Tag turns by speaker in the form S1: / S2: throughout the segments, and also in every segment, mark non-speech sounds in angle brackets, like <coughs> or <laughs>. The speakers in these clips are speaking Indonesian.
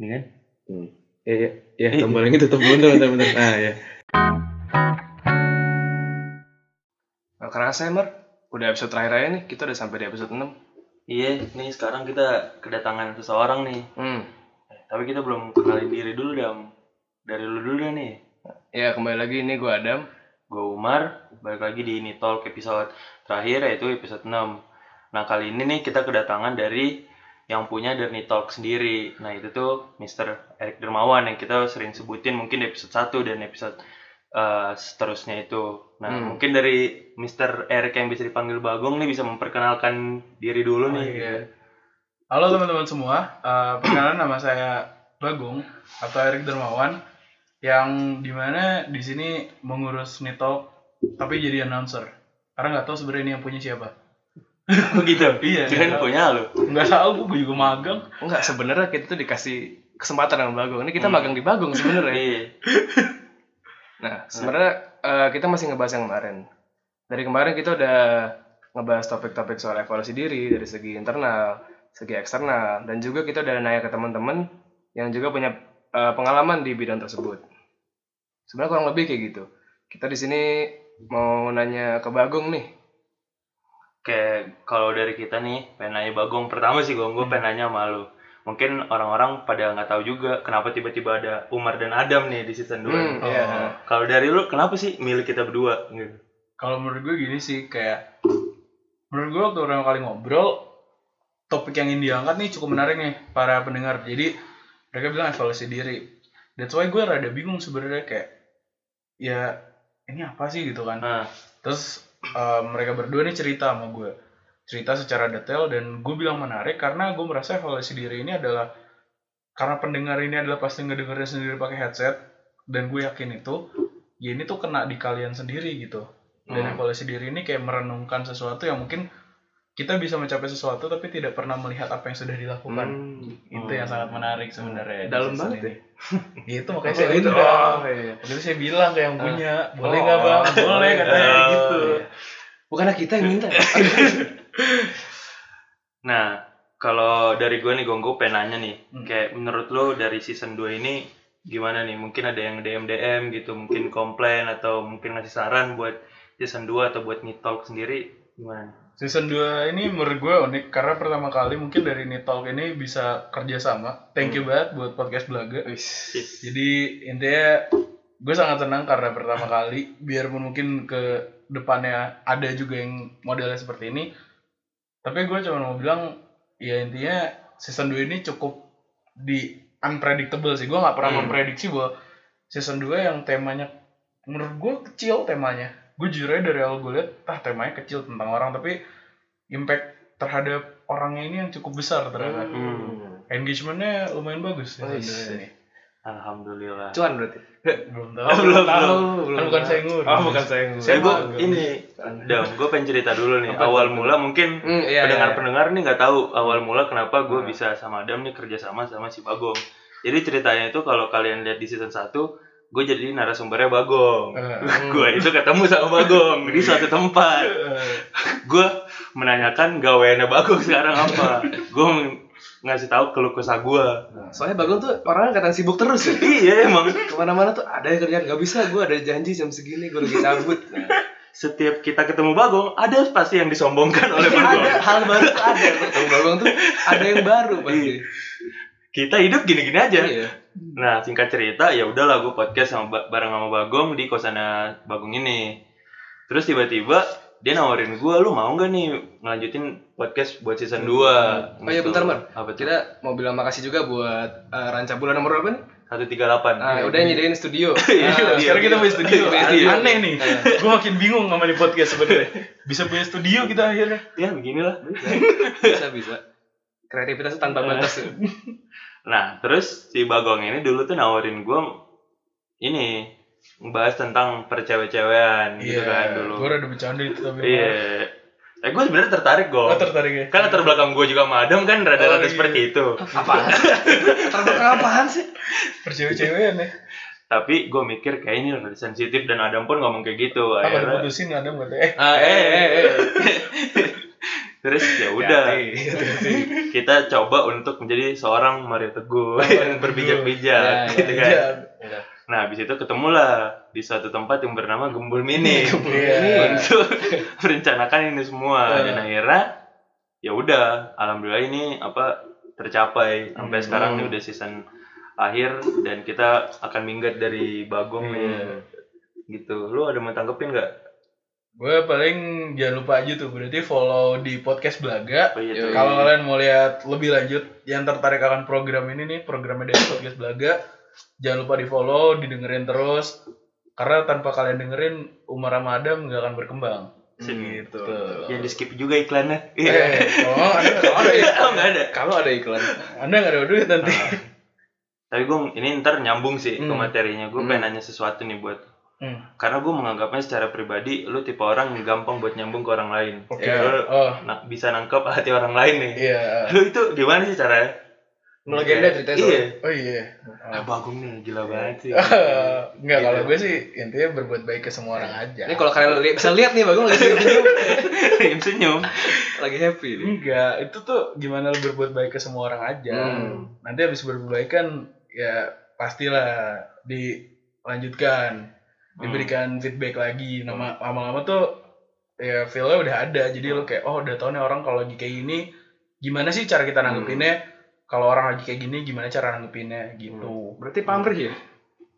S1: Ini kan? Hmm. Iya, iya, iya, tombol yang itu tombol itu benar-benar. Nah, ya.
S2: Nah, kerasa ya, Mar? Udah episode terakhir aja nih, kita udah sampai di episode 6.
S3: Iya, nih sekarang kita kedatangan seseorang nih.
S2: Hmm.
S3: Tapi kita belum kenalin diri dulu, Dam. Dari lu dulu dah nih.
S2: Ya, kembali lagi ini gue Adam.
S3: Gue Umar, balik lagi di ini Talk episode terakhir yaitu episode 6. Nah, kali ini nih kita kedatangan dari yang punya Derni Talk sendiri. Nah, itu tuh Mr. Erik Dermawan yang kita sering sebutin mungkin di episode 1 dan episode eh, seterusnya itu. Nah,
S2: Hmm.
S3: mungkin dari Mr. Erik yang bisa dipanggil Bagong nih bisa memperkenalkan diri dulu
S4: Oh,
S3: nih.
S4: iya.
S3: gitu.
S4: Halo teman-teman semua, Eh, perkenalan nama saya Bagong atau Erik Dermawan yang di mana di sini mengurus Nitalk tapi jadi announcer. Karena nggak tahu sebenarnya ini yang punya siapa. <laughs>
S3: Oh gitu.
S4: Iya, iya.
S3: punya lu.
S4: Nggak tahu, gue juga magang.
S2: Enggak, sebenarnya kita tuh dikasih kesempatan dengan Bagong. Ini kita
S3: Hmm.
S2: magang di Bagong sebenarnya.
S3: Iya. <laughs>
S2: Nah, sebenarnya eh, kita masih ngebahas yang kemarin. Dari kemarin kita udah ngebahas topik-topik soal evaluasi diri dari segi internal, segi eksternal, dan juga kita udah nanya ke teman-teman yang juga punya eh, pengalaman di bidang tersebut. Sebenarnya kurang lebih kayak gitu. Kita di sini mau nanya ke Bagong nih.
S3: Kayak kalau dari kita nih, pengen nanya Bagong. Pertama sih gue, gue pengen nanya sama lu. Mungkin orang-orang pada nggak tahu juga kenapa tiba-tiba ada Umar dan Adam nih di season 2.
S2: Hmm, iya.
S3: Kalau dari lu, kenapa sih milih kita berdua? Gitu.
S4: Kalau menurut gue gini sih, kayak menurut gue waktu pertama kali ngobrol, topik yang ingin diangkat nih cukup menarik nih para pendengar. Jadi mereka bilang evaluasi diri. That's why gue rada bingung sebenarnya kayak ya ini apa sih gitu kan.
S3: Nah,
S4: Terus eh, mereka berdua nih cerita sama gue, cerita secara detail dan gue bilang menarik karena gue merasa evaluasi diri ini adalah karena pendengar ini adalah pasti ngedengerin sendiri pakai headset dan gue yakin itu ya ini tuh kena di kalian sendiri gitu. Dan
S2: Hmm.
S4: evaluasi diri ini kayak merenungkan sesuatu yang mungkin kita bisa mencapai sesuatu tapi tidak pernah melihat apa yang sudah dilakukan.
S2: Hmm.
S4: Itu yang sangat menarik sebenarnya. di
S2: Dalam banget
S4: ini. Ya, itu makanya
S2: Oh,
S4: saya
S2: itu. Oh, iya.
S4: Saya bilang ke yang punya, boleh
S2: Oh,
S4: nggak bang?
S2: oh,
S4: Boleh katanya
S3: oh,
S4: gitu.
S3: iya.
S2: Bukannya kita yang minta. <laughs>
S3: nah kalau dari gue nih, gue gue pengen nanya nih.
S4: Hmm.
S3: Kayak menurut lu dari season 2 ini gimana nih? Mungkin ada yang DM-DM gitu, mungkin komplain atau mungkin ngasih saran buat season 2 atau buat Nitalk sendiri gimana?
S4: Season 2 ini menurut gue unik karena pertama kali mungkin dari Nitalk ini bisa kerja sama. Thank you banget buat podcast Belaga. Jadi intinya gue sangat senang karena pertama kali biarpun mungkin ke depannya ada juga yang modelnya seperti ini. Tapi gue cuma mau bilang ya intinya season 2 ini cukup di unpredictable sih. Gue nggak pernah
S3: Hmm.
S4: memprediksi bahwa season 2 yang temanya menurut gue kecil temanya. Gue jujur aja dari awal gue liat, ah temanya kecil tentang orang tapi impact terhadap orangnya ini yang cukup besar ternyata.
S3: Hmm.
S4: Engagementnya lumayan bagus ya, ini.
S3: Alhamdulillah.
S2: Cuan berarti.
S4: Belum tahu.
S3: Oh, belum,
S2: Tahu,
S4: Kan bukan saya ngurus.
S2: Oh, bukan saya ngurus.
S3: Saya gue
S4: magang.
S3: ini, Dam, gue pengen cerita dulu nih.
S4: Apa
S3: awal
S4: tuh?
S3: mula mungkin
S2: Hmm, iya, iya,
S3: pendengar-pendengar nih nggak tahu awal mula kenapa gue
S4: Hmm.
S3: bisa sama Adam nih kerja sama sama si Bagong. Jadi ceritanya itu kalau kalian lihat di season 1, gue jadi narasumbernya Bagong.
S4: Eh, <laughs>
S3: gue itu ketemu sama Bagong di suatu tempat.
S4: eh,
S3: Gue menanyakan gaweannya Bagong sekarang apa. Gue ngasih tahu keluh kesah gue.
S2: Soalnya Bagong tuh orangnya kelihatan sibuk terus ya.
S3: iya emang.
S2: Ke mana-mana tuh ada yang kerjaan nggak bisa. Gue ada janji jam segini gue lagi cabut. Nah,
S3: Setiap kita ketemu Bagong, ada pasti yang disombongkan oleh
S2: ada
S3: Bagong.
S2: hal baru ada. Ketemu Bagong tuh ada yang baru pasti.
S3: Kita hidup gini-gini aja.
S2: Iya.
S3: Nah, singkat cerita, ya udahlah gue podcast sama Ba- bareng sama Bagong di kosannya Bagong ini. Terus tiba-tiba dia nawarin gue, lu mau nggak nih ngelanjutin podcast buat season 2?
S2: Oh iya bentar Mar.
S3: Apa tuh?
S2: Kita mau bilang makasih juga buat eh, Ranca Bulan nomor berapa nih?
S3: 138.
S2: Nah, udah nyediain studio. <laughs>
S4: Iya,
S2: Nah,
S4: sekarang kita punya studio.
S2: Punya studio.
S4: Aneh nih. Gue makin bingung sama di podcast sebenarnya. Bisa punya studio kita akhirnya.
S3: Ya, beginilah.
S2: bisa bisa. Kreativitas tanpa batas. <laughs>
S3: Nah, terus si Bagong ini dulu tuh nawarin gue ini ngebahas tentang percewe-cewean gitu kan dulu.
S4: Gue rada bercanda itu tapi.
S3: Iya. Eh gue sebenarnya tertarik gue.
S4: Oh, tertarik ya.
S3: Kan latar belakang gue juga sama Adam kan rada-rada
S4: Oh, iya.
S3: seperti itu.
S2: Apaan? Terbelakang apaan sih?
S4: Percewek-cewekan ya.
S3: Tapi gue mikir kayak ini rada sensitif dan Adam pun ngomong kayak gitu.
S4: Apa
S3: Akhirnya,
S4: diputusin ada nggak tuh? Eh,
S2: Ah, eh, eh, eh. <laughs>
S3: terus ya udah. Kita coba untuk menjadi seorang Mario Teguh. Yang berbijak-bijak
S2: Ya,
S3: gitu
S2: ya,
S3: kan.
S2: Ya.
S3: nah habis itu ketemulah di suatu tempat yang bernama Gembul Mini.
S4: Iya.
S3: untuk <laughs> merencanakan ini semua.
S4: Eh.
S3: dan akhirnya ya udah alhamdulillah ini apa tercapai. Sampai
S4: Hmm.
S3: sekarang ini udah season akhir dan kita akan minggat dari Bagong nih.
S4: Iya.
S3: gitu. Lu ada mau tanggepin nggak
S4: Gue paling jangan lupa aja tuh berarti follow di podcast Belaga.
S3: Oh, iya.
S4: Kalau kalian mau lihat lebih lanjut yang tertarik akan program ini nih, programnya dari podcast Belaga, jangan lupa di follow, didengerin terus. Karena tanpa kalian dengerin, Umar sama Adam nggak akan berkembang.
S3: Sip.
S4: Gitu.
S3: yang di skip juga iklannya
S4: Eh,
S3: iya
S4: oh, ada, kalau ada, <laughs>
S3: oh nggak ada
S1: Kalau ada iklan.
S4: anda nggak ada duit nanti.
S3: tapi gue ini ntar nyambung sih ke
S4: Hmm.
S3: materinya gue
S2: Hmm.
S3: pengen nanya sesuatu nih buat
S4: Hmm.
S3: karena gue menganggapnya secara pribadi lu tipe orang yang gampang buat nyambung ke orang lain
S4: Oke.
S3: Lu
S4: Oh,
S3: na- bisa nangkep hati orang lain nih
S4: iya. <laughs>
S3: lu itu gimana sih caranya
S2: Melegenda ceritanya
S3: iya
S2: soalnya.
S4: Oh iya.
S3: ah bagong nih gila banget sih <laughs>
S4: Enggak,
S3: Gitu.
S4: kalau gue sih intinya berbuat baik ke semua orang aja.
S2: Ini kalau kalian li- bisa lihat nih Bagong lagi senyum, <laughs>
S3: Senyum senyum
S2: lagi happy nih.
S4: Enggak, itu tuh gimana lu berbuat baik ke semua orang aja.
S2: Hmm.
S4: Nanti habis berbuat baik kan ya pastilah dilanjutkan, diberikan feedback lagi. Nama lama-lama tuh ya feel-nya udah ada. Jadi lu kayak oh udah tau nih orang kalau lagi kayak gini gimana sih cara kita nanggepinnya? Kalau orang lagi kayak gini gimana cara nanggepinnya gitu.
S2: Berarti pamrih ya?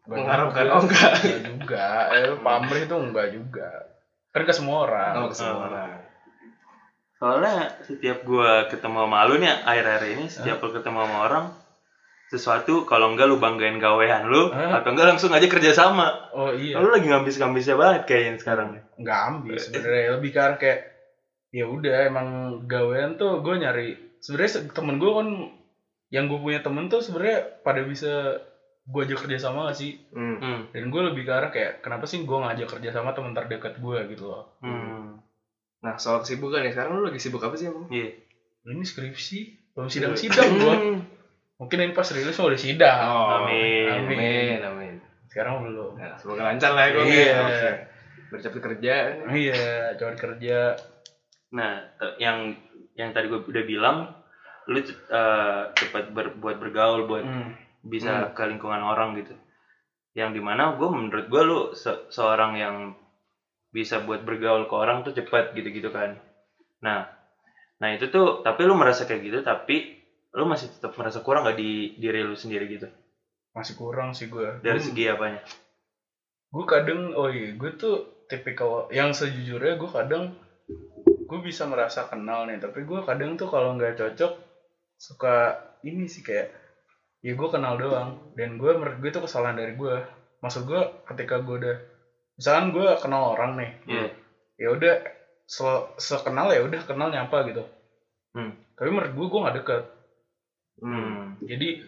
S2: Mengharapkan. Oh enggak.
S4: Enggak juga. Eh, pamrih itu enggak juga. Kan ke semua orang.
S2: Oh, ke semua
S3: Oh.
S2: orang.
S3: soalnya setiap gua ketemu sama lu nih akhir-akhir ini setiap lu ketemu sama orang sesuatu kalau enggak lu banggain gawean lu
S4: Hah?
S3: atau enggak langsung aja kerja sama
S4: Oh iya.
S3: lu lagi ngambis-ngambisnya banget kayaknya sekarang
S4: nggak ambis sebenarnya lebih karena kayak ya udah emang gawean tuh gue nyari sebenarnya se- temen gue kan yang gue punya temen tuh sebenarnya pada bisa gue ajak kerja sama gak sih
S2: Hmm.
S3: hmm.
S4: dan gue lebih ke arah kayak kenapa sih gue ngajak kerja sama temen terdekat gue gitu loh
S3: Hmm.
S2: Nah, soal kesibukan nih. Sekarang lu lagi sibuk apa sih emang?
S3: Iya.
S4: ini skripsi belum sidang sidang <laughs> gue
S2: Hmm.
S4: Mungkin ini pas rilis udah sidang
S2: Oh,
S3: Amin.
S2: Amin, amin.
S4: sekarang belum
S2: Nah, semoga lancar lah ya gue.
S4: Iya.
S2: Oke. Bercepat kerja.
S4: iya coba kerja
S3: Nah, yang yang tadi gue udah bilang, lu eh, cepat ber- buat bergaul, buat
S4: hmm.
S3: bisa ke lingkungan orang gitu. Yang di mana gue menurut gue lu se- seorang yang bisa buat bergaul ke orang tuh cepat gitu-gitu kan. Nah, nah itu tuh, tapi lu merasa kayak gitu, tapi lu masih tetap merasa kurang gak di diri lu sendiri gitu?
S4: masih kurang sih gue
S3: Dari segi apanya?
S4: gue kadang oh iya gue tuh tipikal yang sejujurnya gue kadang gue bisa merasa kenal nih tapi gue kadang tuh kalau nggak cocok suka ini sih kayak ya gue kenal doang dan gue menurut gue itu kesalahan dari gue maksud gue ketika gue udah misalkan gue kenal orang nih
S3: Iya.
S4: ya udah se- sekenal ya udah kenal nyapa gitu
S3: Hmm.
S4: tapi menurut gue gue nggak deket
S3: Hmm.
S4: jadi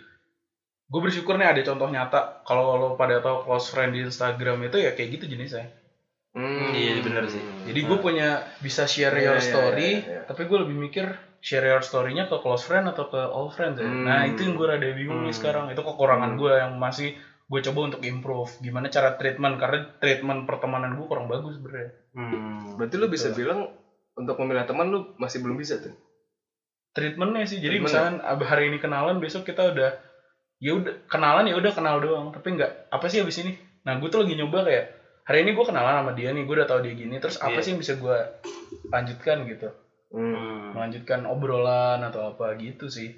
S4: gue bersyukur nih ada contoh nyata kalau lo pada tahu close friend di Instagram itu ya kayak gitu jenisnya
S2: Hmm.
S3: Iya, bener sih.
S4: Jadi gue punya bisa share
S2: Iya,
S4: your
S2: iya,
S4: story,
S2: iya, iya.
S4: tapi gue lebih mikir share your story-nya ke close friend atau ke all friends ya.
S2: Hmm.
S4: Nah itu yang gue rada bingung nih
S3: Hmm.
S4: sekarang. Itu kekurangan
S2: Hmm.
S4: gue yang masih gue coba untuk improve. Gimana cara treatment karena treatment pertemanan gue kurang bagus sebenarnya.
S3: Hmm.
S2: Berarti lu bisa
S4: Betul.
S2: bilang untuk memilih teman lu masih belum bisa tuh.
S4: Treatmentnya sih. Jadi
S2: Treatment
S4: misalkan ab- hari ini kenalan, besok kita udah ya udah kenalan ya udah kenal doang. Tapi nggak apa sih abis ini. Nah gue tuh lagi nyoba kayak hari ini gue kenalan sama dia nih, gue udah tahu dia gini. Terus apa
S3: Iya.
S4: sih yang bisa gue lanjutkan gitu?
S3: Hmm.
S4: Melanjutkan obrolan atau apa gitu sih.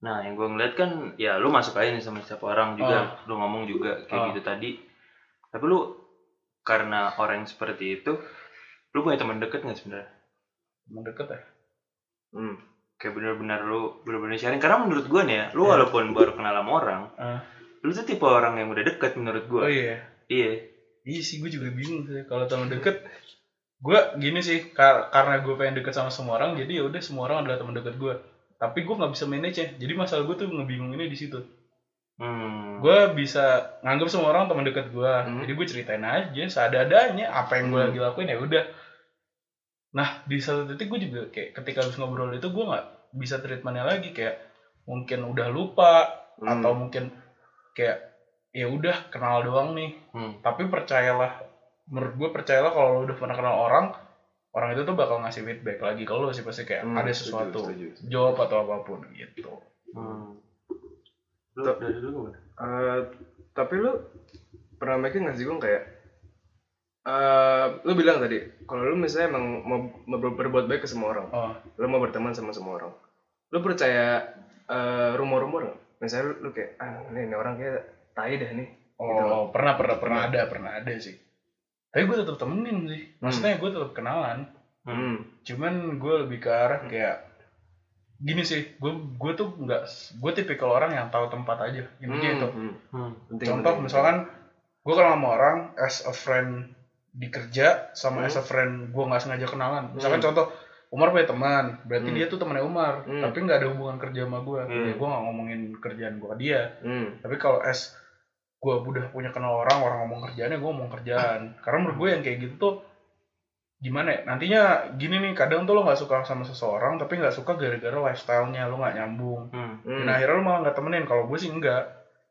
S3: Nah, yang gue ngeliat kan, ya lu masuk aja nih sama setiap orang juga, lu ngomong juga kayak
S4: Oh.
S3: gitu tadi. Tapi lu karena orang yang seperti itu, lu punya teman deket nggak sebenarnya?
S4: Temen deket ya.
S2: Hmm.
S3: Kayak bener-bener lu bener-bener sharing. Karena menurut gue nih ya, lu
S4: Ya.
S3: walaupun baru kenal sama orang,
S4: Ah.
S3: lu tuh tipe orang yang udah deket menurut gue.
S4: Oh iya.
S3: Iya.
S4: Iya sih gue juga bingung sih kalau teman deket. Gue gini sih kar- karena gue pengen deket sama semua orang jadi ya udah semua orang adalah teman deket gue. Tapi gue nggak bisa manage ya. Jadi masalah gue tuh ngebingunginnya di situ.
S3: Hmm.
S4: Gue bisa nganggap semua orang teman deket gue.
S2: Hmm.
S4: Jadi gue ceritain aja seadanya apa yang gue
S2: Hmm.
S4: lagi lakuin ya udah. Nah di satu titik gue juga kayak ketika habis ngobrol itu gue nggak bisa treatmentnya lagi kayak mungkin udah lupa
S2: Hmm.
S4: atau mungkin kayak ya udah kenal doang nih
S3: Hmm.
S4: tapi percayalah menurut gue percayalah kalau lo udah pernah kenal orang orang itu tuh bakal ngasih feedback lagi lo sih pasti kayak
S1: Hmm,
S4: ada
S1: setuju,
S4: sesuatu
S1: setuju.
S4: job atau apa pun gitu
S3: Hmm. Lu
S1: Tuh.
S3: dari dulu?
S2: Eh, tapi lu pernah mikir nggak sih gue kayak eh lu bilang tadi kalau lu misalnya emang mau, mau ber- berbuat baik ke semua orang
S4: oh
S2: lu mau berteman sama semua orang lu percaya eh, rumor-rumor nggak misalnya lu, lu kayak ah ini, ini orang kayak tai dah nih
S4: oh
S2: Gitu.
S4: pernah pernah pernah ada pernah ada sih tapi gue tetap temenin sih maksudnya gue tetap kenalan
S2: hmm.
S4: cuman gue lebih ke arah kayak gini sih gue gue tuh nggak gue tipikal orang yang tahu tempat aja intinya
S2: Hmm,
S4: itu
S2: hmm.
S3: Hmm.
S2: Penting,
S4: contoh
S2: penting.
S4: misalkan gue kenal sama orang as a friend di kerja sama
S2: Hmm.
S4: as a friend gue nggak sengaja kenalan misalkan
S2: Hmm.
S4: contoh Umar punya teman berarti
S2: Hmm.
S4: dia tuh temannya Umar
S2: Hmm.
S4: tapi nggak ada hubungan kerja sama gue
S3: Hmm.
S4: ya gue nggak ngomongin kerjaan gue ke dia
S2: hmm.
S4: tapi kalau as gue udah punya kenal orang orang ngomong kerjaannya gue ngomong kerjaan karena menurut gue yang kayak gitu tuh gimana ya nantinya gini nih kadang tuh lo nggak suka sama seseorang tapi nggak suka gara-gara lifestyle-nya lo nggak nyambung
S3: Hmm.
S2: Hmm.
S4: nah akhirnya lo malah nggak temenin kalau gue sih enggak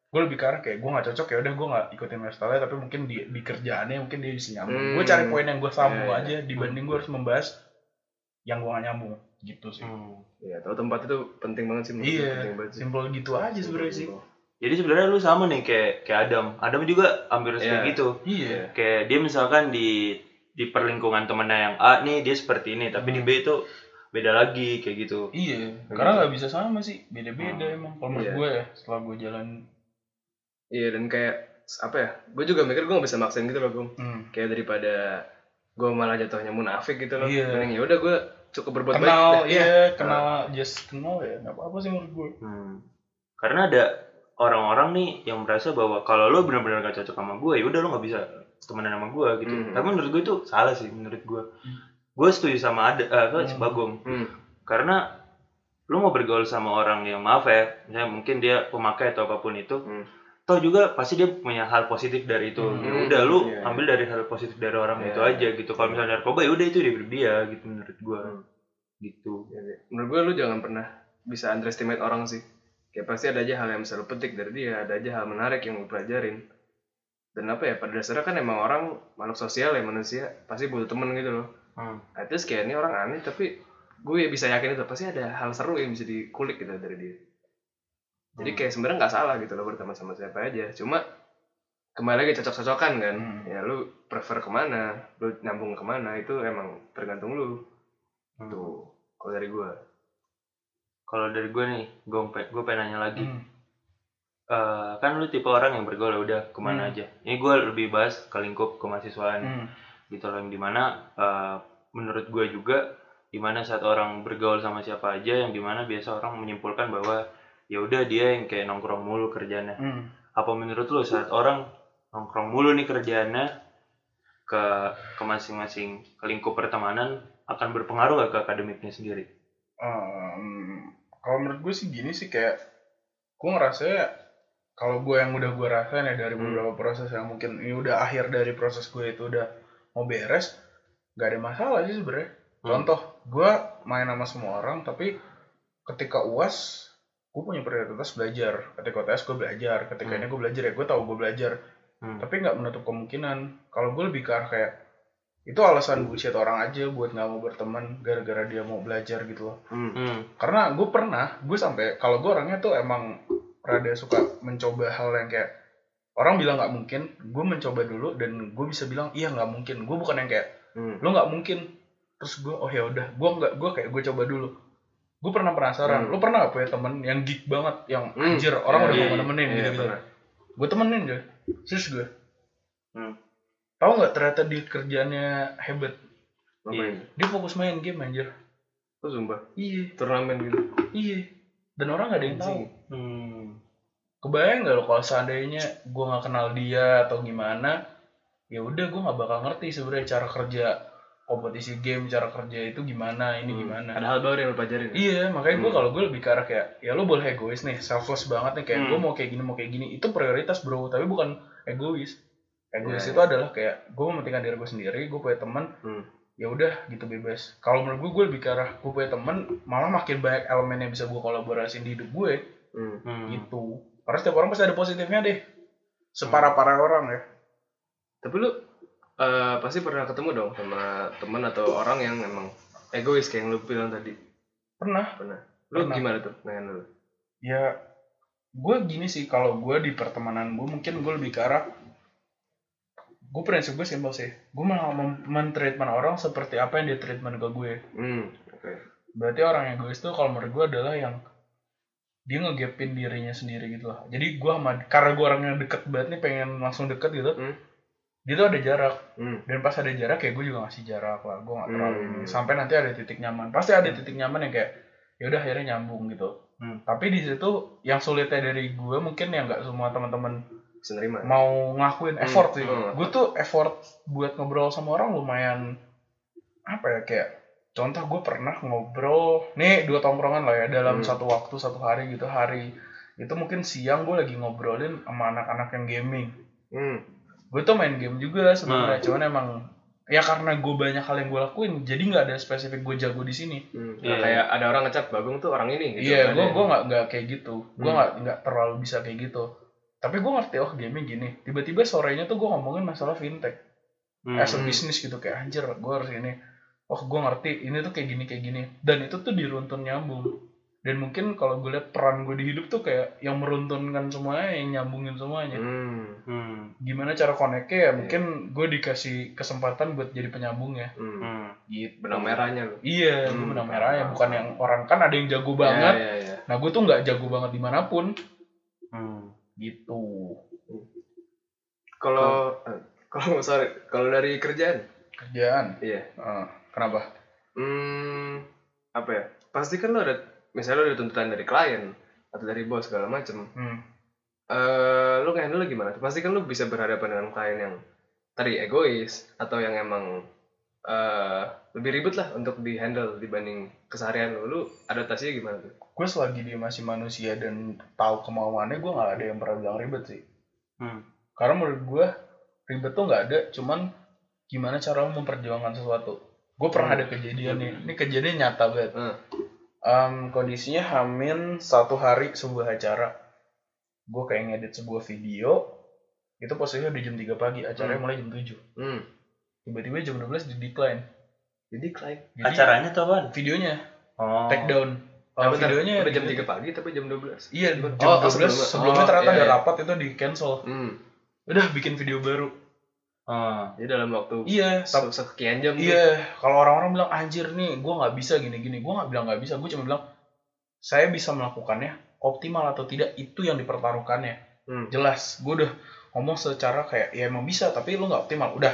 S4: gue lebih karena kayak gue nggak cocok ya udah gue nggak ikutin lifestyle tapi mungkin di, di kerjaannya mungkin dia bisa nyambung
S2: Hmm.
S4: gue cari poin yang gue sambung
S2: Iya, iya.
S4: aja dibanding gue harus membahas yang gue nggak nyambung gitu sih
S3: Hmm.
S2: Iya, tahu tempat itu penting banget sih. menurut gue,
S4: iya
S2: penting banget sih.
S4: simple gitu aja sebenarnya sih
S3: Jadi sebenarnya lu sama nih kayak kayak Adam. Adam juga hampir kayak
S2: Iya.
S3: gitu.
S4: iya
S3: Kayak dia misalkan di di perlingkungan temennya yang A nih dia seperti ini, tapi di B itu beda lagi kayak gitu.
S4: Iya, karena nggak bisa sama sih, beda-beda
S3: Hmm.
S4: emang. Kalau menurut
S2: Iya.
S4: gue ya, setelah gue jalan,
S2: Iya, dan kayak apa ya? Gue juga mikir gue gak bisa maksain gitu loh, Gung.
S4: hmm,
S2: Kayak daripada gue malah jatuhnya munafik gitu loh.
S4: Iya.
S2: Mending ya udah gue cukup berbuat baik.
S4: kenal,
S2: dah.
S4: iya, kenal, just kenal ya, nggak apa-apa sih menurut gue.
S3: Hmm. Karena ada orang-orang nih yang merasa bahwa kalau lo benar-benar gak cocok sama gue, ya udah lo nggak bisa temenan sama gue gitu.
S2: Hmm.
S3: Tapi menurut gue itu salah sih menurut gue. Gue setuju sama ada eh, apa, si
S4: Hmm.
S3: Bagong.
S2: Hmm.
S3: Karena lo mau bergaul sama orang yang maaf ya, misalnya mungkin dia pemakai atau apa pun itu,
S2: Hmm.
S3: Toh juga pasti dia punya hal positif dari itu.
S4: Hmm.
S3: Ya udah lu
S2: iya.
S3: ambil dari hal positif dari orang
S2: Iya,
S3: itu
S2: iya.
S3: aja gitu. Kalau misalnya narkoba ya udah itu dari dia gitu menurut gua.
S2: Hmm.
S3: Gitu.
S2: Iya, iya. Menurut gue lu jangan pernah bisa underestimate orang sih. Kayak pasti ada aja hal yang bisa lu petik dari dia, ada aja hal menarik yang lu pelajarin. Dan apa ya, pada dasarnya kan emang orang makhluk sosial ya manusia, pasti butuh temen gitu loh.
S3: Hmm.
S2: At least kayak ini orang aneh, tapi gue bisa yakin itu pasti ada hal seru yang bisa dikulik gitu dari dia. Jadi kayak sebenarnya nggak salah gitu loh berteman sama siapa aja. Cuma kembali lagi cocok-cocokan kan.
S4: Hmm.
S2: Ya lu prefer ke mana, lu nyambung ke mana itu emang tergantung lu.
S3: Hmm.
S2: Tuh, kalau dari gue.
S3: Kalau dari gua nih, gue gue pengen nanya lagi.
S4: Hmm.
S3: Eh, kan lu tipe orang yang bergaul ya udah ke mana
S4: Hmm.
S3: aja. Ini gua lebih bahas ke lingkup kemahasiswaan
S4: Hmm.
S3: gitu loh yang di mana eh, menurut gue juga di mana saat orang bergaul sama siapa aja yang di mana biasa orang menyimpulkan bahwa ya udah dia yang kayak nongkrong mulu kerjanya
S4: Hmm.
S3: apa menurut lu saat orang nongkrong mulu nih kerjaannya ke ke masing-masing ke lingkup pertemanan akan berpengaruh gak ke akademiknya sendiri?
S4: Um, kalau menurut gue sih gini sih kayak, gue ngerasa ya, kalau gue yang udah gue rasain ya dari
S2: Hmm.
S4: beberapa proses yang mungkin ini udah akhir dari proses gue itu udah mau beres, gak ada masalah sih sebenarnya.
S3: Hmm.
S4: Contoh, gue main sama semua orang, tapi ketika uas, gue punya prioritas belajar. Ketika UTS gue belajar, ketika
S3: Hmm.
S4: ini gue belajar ya gue tahu gue belajar.
S3: Hmm.
S4: Tapi nggak menutup kemungkinan. Kalau gue lebih ke arah kayak itu alasan bullshit orang aja buat nggak mau berteman gara-gara dia mau belajar gitu loh.
S2: Hmm.
S3: Hmm.
S4: Karena gue pernah, gue sampai kalau gue orangnya tuh emang rada suka mencoba hal yang kayak orang bilang nggak mungkin, gue mencoba dulu dan gue bisa bilang iya nggak mungkin. Gue bukan yang kayak
S2: Hmm.
S4: lo nggak mungkin terus gue oh ya udah gue nggak gue kayak gue coba dulu gue pernah penasaran
S2: Hmm.
S4: lo pernah gak punya temen yang geek banget yang
S2: Hmm.
S4: anjir orang
S2: Iya,
S4: udah
S3: iya,
S4: mau nemenin
S2: Iya,
S4: gitu gitu
S2: pernah.
S4: gue temenin deh serius gue
S3: Hmm.
S4: tahu nggak ternyata di kerjaannya hebat
S2: Ngapain?
S4: dia fokus main game anjir
S2: Oh, sumpah.
S4: iya
S2: Turnamen gitu.
S4: iya dan orang nggak ada yang tahu.
S3: Hmm.
S4: kebayang nggak lo kalau seandainya gue nggak kenal dia atau gimana ya udah gue nggak bakal ngerti sebenarnya cara kerja kompetisi game cara kerja itu gimana ini
S2: Hmm.
S4: gimana
S2: Ada hal baru yang lu pelajarin. ya?
S4: Iya, makanya gue
S2: Hmm.
S4: kalau gue lebih ke arah kayak ya lo boleh egois nih, selfless banget nih kayak
S3: Hmm.
S4: gue mau kayak gini mau kayak gini itu prioritas bro, tapi bukan egois. Egois
S2: Ya,
S4: itu
S2: ya.
S4: adalah kayak gue mementingkan diri gue sendiri, gue punya teman,
S2: Hmm.
S4: ya udah gitu bebas. Kalau menurut gue gue lebih ke arah gue punya teman, malah makin banyak elemen yang bisa gue kolaborasiin di hidup gue
S2: Hmm.
S3: Hmm.
S4: gitu. Karena setiap orang pasti ada positifnya deh. Separah parah orang ya.
S2: Tapi lu eh, pasti pernah ketemu dong sama teman atau orang yang emang egois kayak yang lu bilang tadi.
S4: pernah
S2: Pernah. Lu
S4: Pernah.
S2: gimana tuh pengen lu?
S4: ya gue gini sih kalau gue di pertemanan gue mungkin gue lebih ke arah gue prinsip gue simpel sih gue malah men-treatment orang seperti apa yang dia treatment ke gue
S2: Hmm, oke.
S4: berarti orang yang egois tuh kalau menurut gue adalah yang dia ngegapin dirinya sendiri gitu lah jadi gue sama karena gue orang yang deket banget nih pengen langsung deket gitu
S2: Hmm.
S4: Dia tuh ada jarak
S2: Hmm.
S4: dan pas ada jarak ya gue juga ngasih jarak lah gue gak terlalu
S2: Hmm.
S4: ini sampai nanti ada titik nyaman pasti ada titik nyaman yang kayak ya udah akhirnya nyambung gitu
S3: Hmm.
S4: tapi di situ yang sulitnya dari gue mungkin yang nggak semua teman-teman mau ngakuin effort sih
S2: Hmm.
S4: gue tuh effort buat ngobrol sama orang lumayan apa ya kayak contoh gue pernah ngobrol nih dua tongkrongan lah ya dalam
S2: Hmm.
S4: satu waktu satu hari gitu hari itu mungkin siang gue lagi ngobrolin sama anak-anak yang gaming
S2: Hmm.
S4: Gue tuh main game juga sebenarnya cuman emang ya karena gue banyak hal yang gue lakuin jadi nggak ada spesifik gue jago di sini.
S2: Hmm. Nah, kayak ada orang ngecap Bagong tuh orang ini gitu.
S4: iya gue
S2: yang-
S4: gue nggak nggak kayak gitu. Gue
S2: Hmm.
S4: nggak nggak terlalu bisa kayak gitu. Tapi gue ngerti oh gaming gini. Tiba-tiba sorenya tuh gue ngomongin masalah fintech.
S3: Hmm.
S4: as a business gitu kayak anjir gue harus ini. Oh gue ngerti ini tuh kayak gini kayak gini. Dan itu tuh diruntun nyambung dan mungkin kalau gue lihat peran gue di hidup tuh kayak yang meruntunkan semuanya yang nyambungin semuanya
S2: Hmm.
S3: Hmm.
S4: gimana cara connect-nya ya mungkin gue dikasih kesempatan buat jadi penyambung ya
S2: Hmm.
S4: Gitu
S2: Benang merahnya lu.
S4: iya gue
S2: Hmm,
S4: benang merahnya bukan
S2: paham.
S4: yang orang kan ada yang jago banget
S2: Iya, iya, iya.
S4: nah gue tuh nggak jago banget di mana pun
S3: Hmm.
S4: gitu
S2: Kalau eh, kalau sorry, kalau dari kerjaan,
S4: kerjaan
S2: iya.
S4: Eh, kenapa
S2: Hmm, apa ya? Pasti kan lo ada, misalnya lo ada tuntutan dari klien atau dari bos segala macem.
S4: hmm.
S2: Eh, lo ngehandle gimana? Pasti kan lo bisa berhadapan dengan klien yang tadi egois atau yang emang eh lebih ribet lah untuk di handle dibanding keseharian lo. Lo adaptasinya gimana tuh?
S4: gue selagi dia masih manusia dan tahu kemauannya gue nggak ada yang pernah bilang ribet sih
S3: Hmm.
S4: karena menurut gue ribet tuh nggak ada cuman gimana cara lo memperjuangkan sesuatu gue pernah ada kejadian nih ini kejadian nyata banget
S2: Hmm.
S4: Em, kondisinya hamin satu hari sebuah acara gue kayak ngedit sebuah video itu posisinya di jam 3 pagi acaranya
S2: Hmm.
S4: mulai jam 7
S2: Hmm.
S4: tiba-tiba jam 12 di decline
S2: Jadi klien.
S4: jadi
S3: Acaranya tuh apaan?
S4: videonya
S3: Oh.
S4: take down
S2: Oh,
S4: Oh,
S2: bentar,
S4: videonya
S2: udah jam
S4: di-
S2: 3 pagi tapi jam 12.
S4: iya jam
S2: Oh, oh,
S4: 12
S2: sebelumnya.
S4: sebelumnya
S2: Oh,
S4: ternyata
S2: iya,
S4: ada
S2: iya.
S4: rapat itu di cancel
S2: Hmm.
S4: udah bikin video baru
S2: Jadi dalam waktu
S4: iya
S2: se- sekian jam
S4: iya kalau orang-orang bilang anjir nih gue nggak bisa gini-gini. Gue nggak bilang nggak bisa gue cuma bilang saya bisa melakukannya optimal atau tidak itu yang dipertaruhkannya.
S2: Hmm.
S4: jelas gue udah ngomong secara kayak ya emang bisa tapi lu nggak optimal. Udah.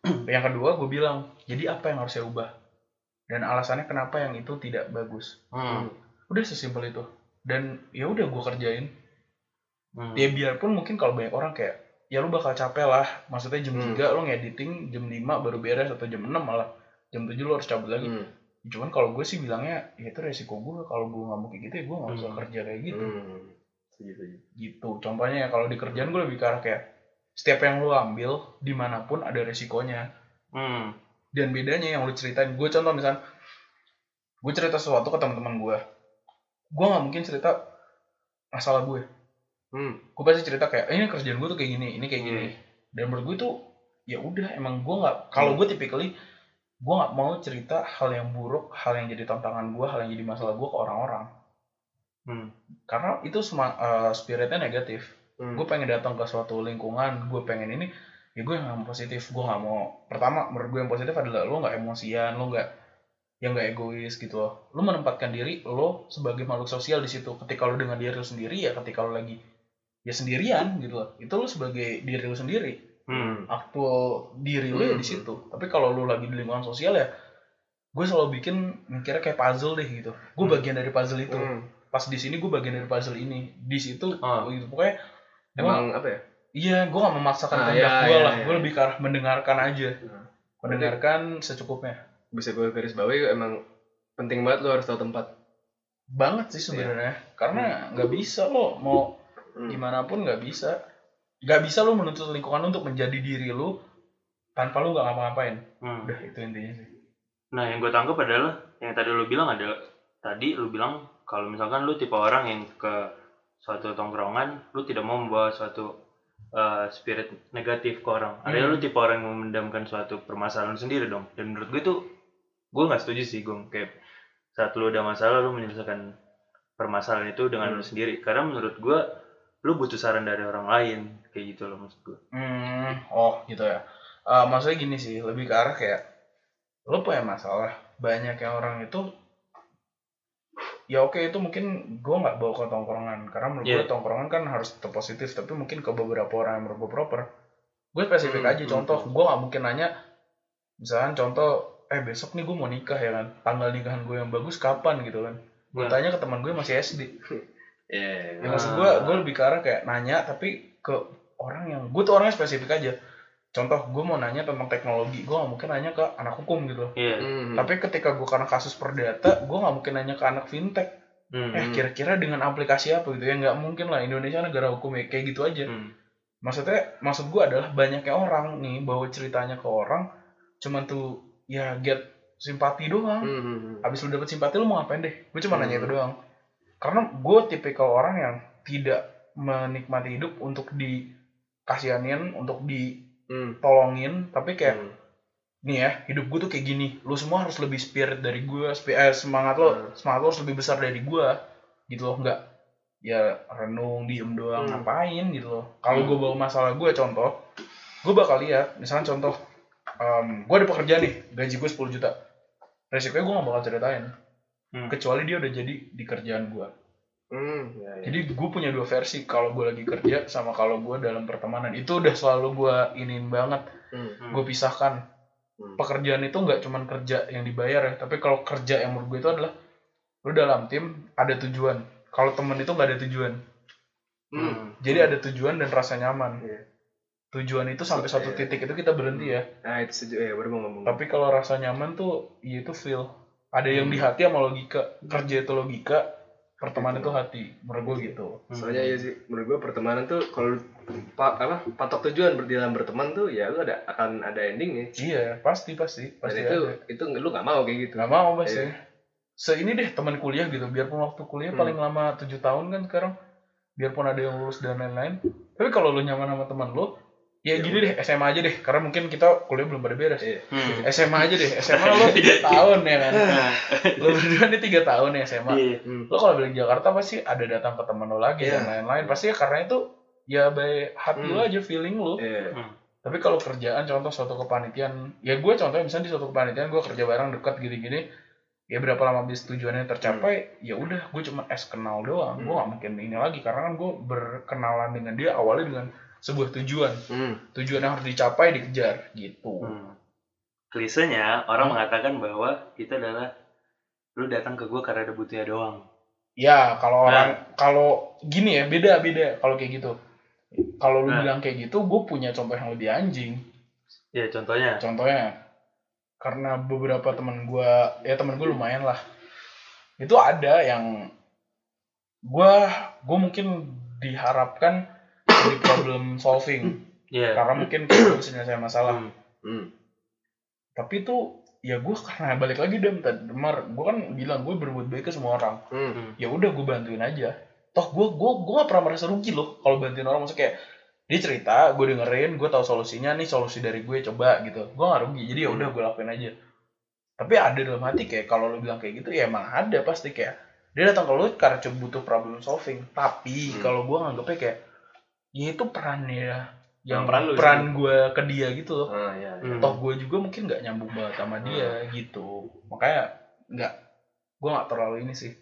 S4: <clears throat> Yang kedua gue bilang jadi apa yang harus saya ubah? Dan alasannya kenapa yang itu tidak bagus.
S3: Hmm.
S4: udah sesimpel itu. Dan ya udah gue kerjain.
S3: Hmm.
S4: ya biarpun mungkin kalau banyak orang kayak ya lu bakal capek lah maksudnya jam
S2: Hmm.
S4: 3 lu ngediting jam 5 baru beres atau jam 6 malah jam 7 lu harus cabut lagi
S2: Hmm.
S4: cuman kalau gue sih bilangnya ya itu resiko gue kalau gue nggak mau kayak gitu ya gue nggak usah
S3: Hmm.
S4: kerja kayak gitu
S2: Hmm.
S4: Gitu contohnya ya kalau di kerjaan gue lebih ke arah kayak setiap yang lu ambil di mana pun ada resikonya
S3: Hmm.
S4: dan bedanya yang lu ceritain gue contoh misal gue cerita sesuatu ke teman-teman gue gue nggak mungkin cerita masalah gue
S2: Hmm.
S4: gue pasti cerita kayak "Eh, ini kerjaan gue tuh kayak gini ini kayak gini
S3: Hmm.
S4: dan menurut gue tuh ya udah emang gue nggak kalau gue typically gue nggak mau cerita hal yang buruk hal yang jadi tantangan gue hal yang jadi masalah gue ke orang-orang
S3: Hmm.
S4: karena itu semua eh, spiritnya negatif
S2: Hmm.
S4: gue pengen datang ke suatu lingkungan gue pengen ini ya gue yang positif gue nggak mau pertama menurut gue yang positif adalah lo nggak emosian lo nggak yang nggak egois gitu loh lo menempatkan diri lo sebagai makhluk sosial di situ ketika lo dengan diri lo sendiri ya ketika lo lagi ya sendirian gitu loh itu lo sebagai diri lo sendiri
S3: Hmm.
S4: aktual diri lo ya di
S2: Hmm.
S4: situ tapi kalau lo lagi di lingkungan sosial ya gue selalu bikin mikirnya kayak puzzle deh gitu gue
S3: Hmm.
S4: bagian dari puzzle itu
S2: Hmm.
S4: pas di sini gue bagian dari puzzle ini di situ
S3: Ah.
S4: gitu pokoknya emang
S2: Emang apa ya?
S4: iya gue gak memaksakan
S2: Ah,
S4: kehendak
S2: iya,
S4: gue
S2: iya,
S4: lah
S2: iya.
S4: gue lebih ke arah mendengarkan aja
S2: Hmm.
S4: mendengarkan secukupnya
S2: Bisa gue garis bawahi emang penting banget lo harus tahu tempat.
S4: banget sih sebenarnya karena nggak bisa lo mau
S2: Hmm.
S4: gimana pun nggak bisa nggak bisa lo menuntut lingkungan untuk menjadi diri lo tanpa lo nggak ngapa-ngapain
S3: Hmm.
S4: udah itu intinya sih
S3: Nah, yang gue tangkap adalah yang tadi lu bilang adalah tadi lu bilang kalau misalkan lu tipe orang yang ke suatu tongkrongan, lu tidak mau membawa suatu uh, spirit negatif ke orang. Ada
S4: Hmm.
S3: lu tipe orang yang memendamkan suatu permasalahan sendiri dong. Dan menurut gue tuh gue nggak setuju sih gue kayak saat lu ada masalah lu menyelesaikan permasalahan itu dengan lu sendiri. Karena menurut gue lu butuh saran dari orang lain kayak gitu loh maksud gue.
S4: Hmm, oh gitu ya. Eh, maksudnya gini sih, lebih ke arah kayak lo punya masalah, banyak yang orang itu ya oke itu mungkin gue nggak bawa ke tongkrongan karena menurut gue
S3: Iya.
S4: tongkrongan kan harus tetap positif tapi mungkin ke beberapa orang yang menurut proper gue spesifik
S1: Hmm,
S4: aja
S1: hmm,
S4: contoh gue nggak mungkin nanya misalkan contoh eh besok nih gue mau nikah ya kan tanggal nikahan gue yang bagus kapan gitu kan gue
S3: Hmm.
S4: tanya ke teman gue masih SD <laughs>
S1: Iya.
S4: Ya maksud gue, gue lebih ke arah kayak nanya tapi ke orang yang gue tuh orangnya spesifik aja. Contoh, gue mau nanya tentang teknologi, gue gak mungkin nanya ke anak hukum gitu.
S3: Iya.
S1: Hmm.
S4: Tapi ketika gue karena kasus perdata, gue gak mungkin nanya ke anak fintech.
S3: Hmm.
S4: Eh kira-kira dengan aplikasi apa gitu ya nggak mungkin lah Indonesia negara hukum ya kayak gitu aja.
S3: Hmm.
S4: Maksudnya, maksud gue adalah banyaknya orang nih bawa ceritanya ke orang, cuman tuh ya get simpati doang.
S1: Hmm, hmm, hmm.
S4: Abis lu dapet simpati lu mau ngapain deh? Gue cuma
S1: Hmm.
S4: nanya itu doang. Karena gue tipikal orang yang tidak menikmati hidup untuk dikasihanin, untuk ditolongin,
S1: Hmm.
S4: tapi kayak
S1: Hmm.
S4: nih ya hidup gue tuh kayak gini. Lu semua harus lebih spirit dari gue, eh, semangat lo,
S1: Hmm.
S4: semangat lo harus lebih besar dari gue, gitu loh. Nggak ya renung, diem doang,
S1: Hmm.
S4: ngapain gitu loh. Kalau
S3: Hmm.
S4: gue bawa masalah gue contoh, gue bakal lihat, misalnya contoh, gue ada pekerjaan nih, gaji gue 10 juta. Resikonya gue gak bakal ceritain
S3: Hmm.
S4: kecuali dia udah jadi di kerjaan gue.
S1: Hmm, ya, ya.
S4: Jadi gue punya dua versi kalau gue lagi kerja sama kalau gue dalam pertemanan itu udah selalu gue inin banget.
S1: Hmm.
S3: Hmm.
S4: Gue pisahkan
S1: Hmm.
S4: pekerjaan itu nggak cuman kerja yang dibayar ya, tapi kalau kerja yang menurut gue itu adalah lu dalam tim ada tujuan. Kalau temen itu nggak ada tujuan.
S1: Hmm.
S4: Jadi ada tujuan dan rasa nyaman.
S1: Iya.
S4: Tujuan itu sampai
S1: So,
S4: satu
S1: iya.
S4: titik itu kita berhenti ya.
S1: Nah, itu setuju ya, baru mau ngomong.
S4: Tapi kalau rasa nyaman tuh ya itu feel. Ada yang di hati sama logika. Kerja itu logika, pertemanan itu hati. Menurut gue gitu.
S1: Soalnya ya sih, menurut gue pertemanan tuh kalau lu pa, apa patok tujuan dalam berteman tuh ya lu ada akan ada endingnya.
S4: Iya, pasti pasti
S1: Dan
S4: pasti
S1: itu
S4: ada.
S1: itu lu nggak mau kayak gitu.
S4: Gak mau pasti.
S1: Iya.
S4: Se ini deh teman kuliah gitu, biarpun waktu kuliah
S1: Hmm.
S4: paling lama tujuh tahun kan sekarang, biarpun ada yang lulus dan lain-lain. Tapi kalau lu nyaman sama teman lu, ya
S1: Ya
S4: gini deh SMA aja deh, karena mungkin kita kuliah belum pada beres.
S1: Iya.
S3: Hmm.
S4: SMA aja deh, SMA lo tiga <laughs> tahun ya kan. Lo berdua nih tiga tahun ya SMA.
S3: Iya.
S1: Hmm.
S4: Lo kalau balik Jakarta pasti ada datang ke teman lo lagi
S1: Iya.
S4: dan lain-lain. Pasti ya karena itu ya by hati
S1: Hmm.
S4: lo aja feeling lo.
S1: Iya.
S4: Tapi kalau kerjaan contoh suatu kepanitiaan, ya gue contohnya misalnya di suatu kepanitiaan gue kerja bareng dekat gini-gini, ya berapa lama bis tujuannya tercapai, ya udah gue cuma es kenal doang, gue
S1: Hmm.
S4: gak mungkin ini lagi karena kan gue berkenalan dengan dia awalnya dengan sebuah tujuan,
S1: Hmm.
S4: tujuan yang harus dicapai dikejar gitu.
S3: Hmm. Klisenya orang
S4: Hmm.
S3: mengatakan bahwa itu adalah lu datang ke gue karena ada butuhnya doang.
S4: Ya kalau
S3: Nah.
S4: orang kalau gini ya beda beda kalau kayak gitu. Kalau lu
S3: Nah.
S4: bilang kayak gitu, gue punya contoh yang lebih anjing.
S3: Ya contohnya.
S4: Contohnya, karena beberapa teman gue, ya teman gue lumayan lah. Itu ada yang gue, gue mungkin diharapkan jadi problem solving.
S3: Iya.
S4: Karena mungkin gue bisa nyelesain masalah.
S3: Hmm.
S1: Hmm.
S4: Tapi itu, ya gue karena balik lagi deh, Demar. Gue kan bilang gue berbuat baik ke semua orang.
S1: Hmm.
S4: Ya udah gue bantuin aja. Toh gue, gue, gue gak pernah merasa rugi loh kalau bantuin orang. Maksudnya kayak, dia cerita, gue dengerin, gue tahu solusinya nih, solusi dari gue coba gitu. Gue gak rugi, jadi ya udah gue lakuin aja. Tapi ada dalam hati kayak kalau lu bilang kayak gitu, ya emang ada pasti kayak dia datang ke lu karena cuma butuh problem solving. Tapi
S1: Hmm.
S4: kalau gue nganggepnya kayak, ya itu peran ya, yang
S1: peran lu
S4: peran gue ke dia gitu loh.
S1: Ah, ya. ya.
S3: Hmm.
S4: Toh gue juga mungkin nggak nyambung banget sama dia gitu. Makanya nggak, gue nggak terlalu ini sih,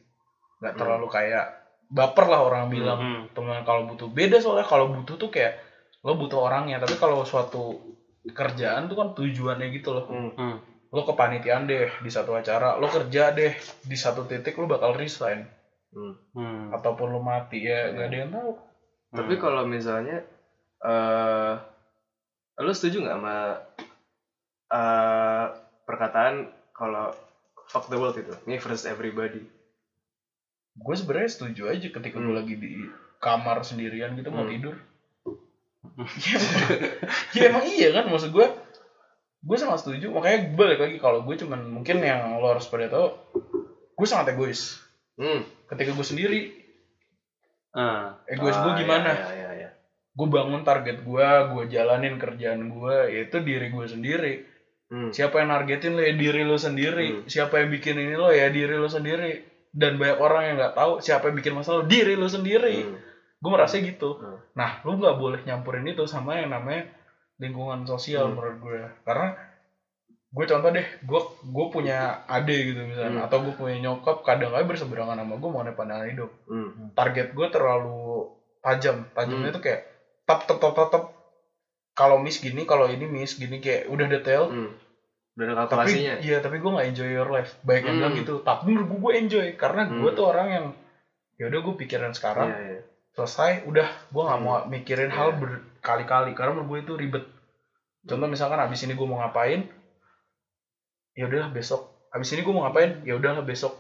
S4: nggak
S1: Hmm.
S4: terlalu kayak baper lah orang bilang
S3: Hmm.
S4: teman kalau butuh beda soalnya kalau butuh tuh kayak lo butuh orangnya tapi kalau suatu kerjaan tuh kan tujuannya gitu loh
S1: Hmm.
S3: Hmm.
S4: lo kepanitiaan deh di satu acara lo kerja deh di satu titik lo bakal resign
S1: Hmm.
S3: Hmm.
S4: ataupun lo mati ya nggak ada yang tahu
S1: Tapi kalau misalnya eh lu setuju nggak sama eh perkataan kalau fuck the world itu, me versus everybody.
S4: gue sebenarnya setuju aja ketika gue
S1: Hmm.
S4: lagi di kamar sendirian gitu mau
S1: Hmm.
S4: tidur <laughs> ya, ya emang iya kan maksud gue gue sangat setuju makanya balik lagi kalau gue cuman mungkin yang lo harus pada tahu gue sangat egois
S1: Hmm.
S4: ketika gue sendiri
S3: Ah.
S4: egois gue
S1: Ah,
S4: gimana
S1: Ya, ya, ya, ya.
S4: gue bangun target gue gue jalanin kerjaan gue itu diri gue sendiri
S2: Hmm.
S4: siapa yang nargetin lo ya diri lo sendiri
S2: Hmm.
S4: siapa yang bikin ini lo ya diri lo sendiri dan banyak orang yang nggak tahu siapa yang bikin masalah lo diri lo sendiri
S2: Hmm.
S4: gue merasa gitu
S2: Hmm.
S4: nah lu nggak boleh nyampurin itu sama yang namanya lingkungan sosial
S2: Hmm.
S4: menurut gue karena gue contoh deh gue gue punya ade gitu misalnya
S2: Hmm.
S4: atau gue punya nyokap kadang kadang berseberangan sama gue mengenai pandangan hidup
S2: Hmm.
S4: target gue terlalu tajam tajamnya
S2: Hmm.
S4: itu kayak tap tap tap tap tap kalau miss gini kalau ini miss gini kayak udah detail
S2: Hmm. Udah ada
S4: tapi iya tapi gue nggak enjoy your life baik yang
S2: Hmm.
S4: bilang gitu tapi menurut gue gue enjoy karena gue
S2: Hmm.
S4: tuh orang yang ya udah gue pikiran sekarang
S2: Iya, iya.
S4: selesai udah gue nggak
S2: Hmm.
S4: mau mikirin
S2: Iya.
S4: hal berkali-kali karena menurut gue itu ribet contoh misalkan abis ini gue mau ngapain ya udahlah besok abis ini gue mau ngapain ya udahlah besok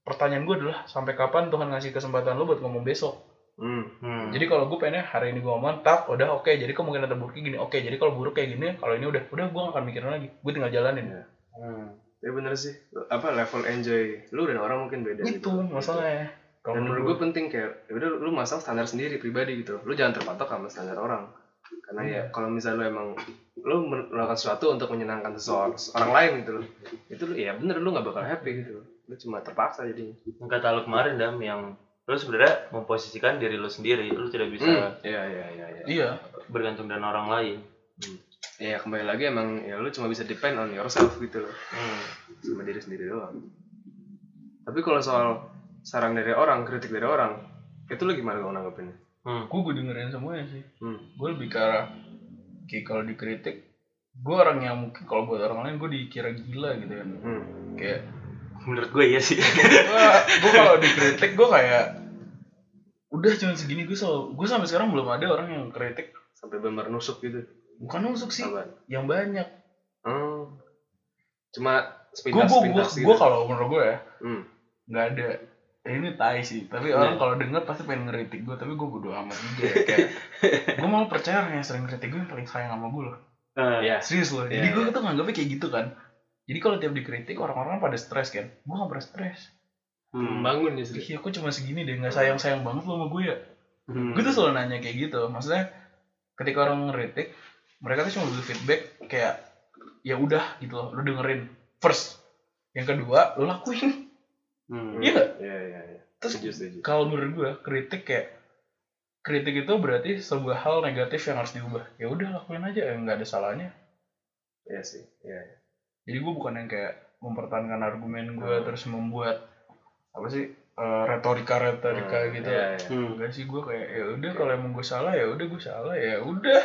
S4: pertanyaan gue adalah sampai kapan Tuhan ngasih kesempatan lo buat ngomong besok
S2: Hmm.
S3: Hmm.
S4: jadi kalau gue pengennya hari ini gue ngomong tak udah oke jadi kemungkinan terburuknya gini oke jadi kalau buruk kayak gini kalau ini udah udah gue gak akan mikirin lagi gue tinggal jalanin
S2: Iya.
S3: Hmm.
S2: Ya bener sih. Apa level enjoy lu dan orang mungkin beda.
S4: itu
S2: gitu.
S4: masalahnya
S2: Dan menurut gue penting kayak ya udah lu masang standar sendiri pribadi gitu. Lu jangan terpatok sama standar orang. Karena ya kalau misalnya lu emang lu melakukan sesuatu untuk menyenangkan seseorang orang lain gitu loh. Itu lu ya bener lu gak bakal happy gitu. Lu cuma terpaksa jadinya.
S3: kata lu kemarin dam yang lu sebenarnya memposisikan diri lu sendiri lu tidak bisa
S2: Hmm. Iya iya iya iya.
S4: iya
S3: bergantung dengan orang lain
S2: Ya kembali lagi emang ya lu cuma bisa depend on yourself gitu loh.
S3: hmm.
S2: sama diri sendiri doang. Tapi kalau soal saran dari orang, kritik dari orang, itu lu gimana kalau nanggepinnya?
S3: Hmm.
S4: gue gue dengerin semuanya sih
S2: Hmm.
S4: gue lebih ke arah kayak kalau dikritik gue orang yang mungkin kalau buat orang lain gue dikira gila gitu kan
S2: Hmm.
S4: kayak
S3: menurut gue iya sih
S4: gue kalau <laughs> dikritik gue kayak udah cuma segini gue selalu gue sampai sekarang belum ada orang yang kritik
S2: Sampai benar nusuk gitu.
S4: bukan nusuk sih
S2: Apaan?
S4: yang banyak
S2: Hmm. Cuma
S4: gue
S2: sepintas
S4: gue gue
S2: gitu.
S4: kalau menurut gue ya
S2: Hmm.
S4: nggak ada ya ini tai sih tapi
S2: Iya.
S4: orang kalau denger pasti pengen ngeritik gue tapi gue bodo amat juga ya. kayak <laughs> gue mau percaya orang yang sering kritik gue yang paling sayang sama gue loh
S3: Eh,
S2: Ya.
S4: serius loh
S2: Iya,
S4: jadi gue
S2: iya.
S4: tuh nganggapnya kayak gitu kan jadi kalau tiap dikritik orang-orang pada stres kan gue gak pernah stres
S3: hmm.
S2: Membangun justru.
S4: iya kok cuma segini deh nggak sayang sayang banget lo sama gue ya
S3: Hmm.
S4: gue tuh selalu nanya kayak gitu maksudnya ketika orang ngeritik mereka tuh cuma butuh feedback kayak ya udah gitu loh lu dengerin first yang kedua lu lakuin
S3: Hmm.
S4: iya nggak
S2: Iya iya iya.
S4: terus kalau menurut gue kritik kayak kritik itu berarti sebuah hal negatif yang harus diubah ya udah lakuin aja ya nggak ada salahnya
S2: Iya sih. Iya. iya.
S4: jadi gue bukan yang kayak mempertahankan argumen gue
S2: Hmm.
S4: terus membuat apa sih retorika retorika
S2: Hmm,
S4: gitu
S2: Iya iya.
S3: Hmm.
S4: enggak sih gue kayak ya udah kalau emang gue salah ya udah gue salah ya udah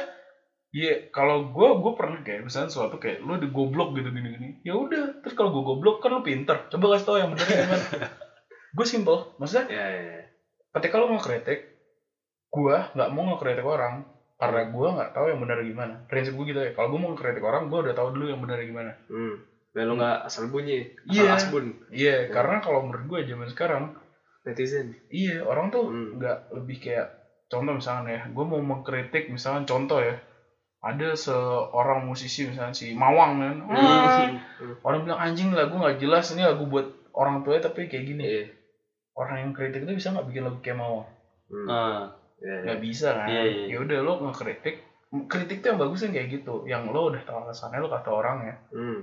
S4: Iya, kalau gue gue pernah kayak misalnya suatu kayak lu di goblok gitu gini gini. Ya udah, terus kalau gue goblok kan lu pinter. Coba kasih tau yang bener gimana. <laughs> gue simple, maksudnya
S2: Iya iya. iya.
S4: ketika lu mau kritik, gue nggak mau ngekritik orang karena gue nggak tahu yang benar gimana. Prinsip gue gitu ya. Kalau gue mau ngekritik orang, gue udah tahu dulu yang benar gimana.
S2: Hmm. Biar lu nggak asal bunyi.
S4: Iya.
S2: Asal asbun.
S4: Iya, karena kalau menurut gue zaman sekarang,
S2: Netizen.
S4: iya orang tuh
S2: Hmm.
S4: nggak lebih kayak contoh misalnya ya, gue mau mengkritik misalnya contoh ya, ada seorang musisi misalnya si Mawang kan, "Ah,
S2: Hmm.
S4: orang bilang anjing lagu nggak jelas ini lagu buat orang tua tapi kayak gini.
S2: Iya.
S4: Orang yang kritik itu bisa nggak bikin lagu kayak Mawang?
S2: Hmm.
S3: Ah.
S2: Iya iya.
S4: nggak bisa kan
S3: Iya, iya.
S4: ya udah lo ngekritik kritik tuh yang bagus yang kayak gitu yang lo udah tahu alasannya lo kata orang ya
S2: Hmm.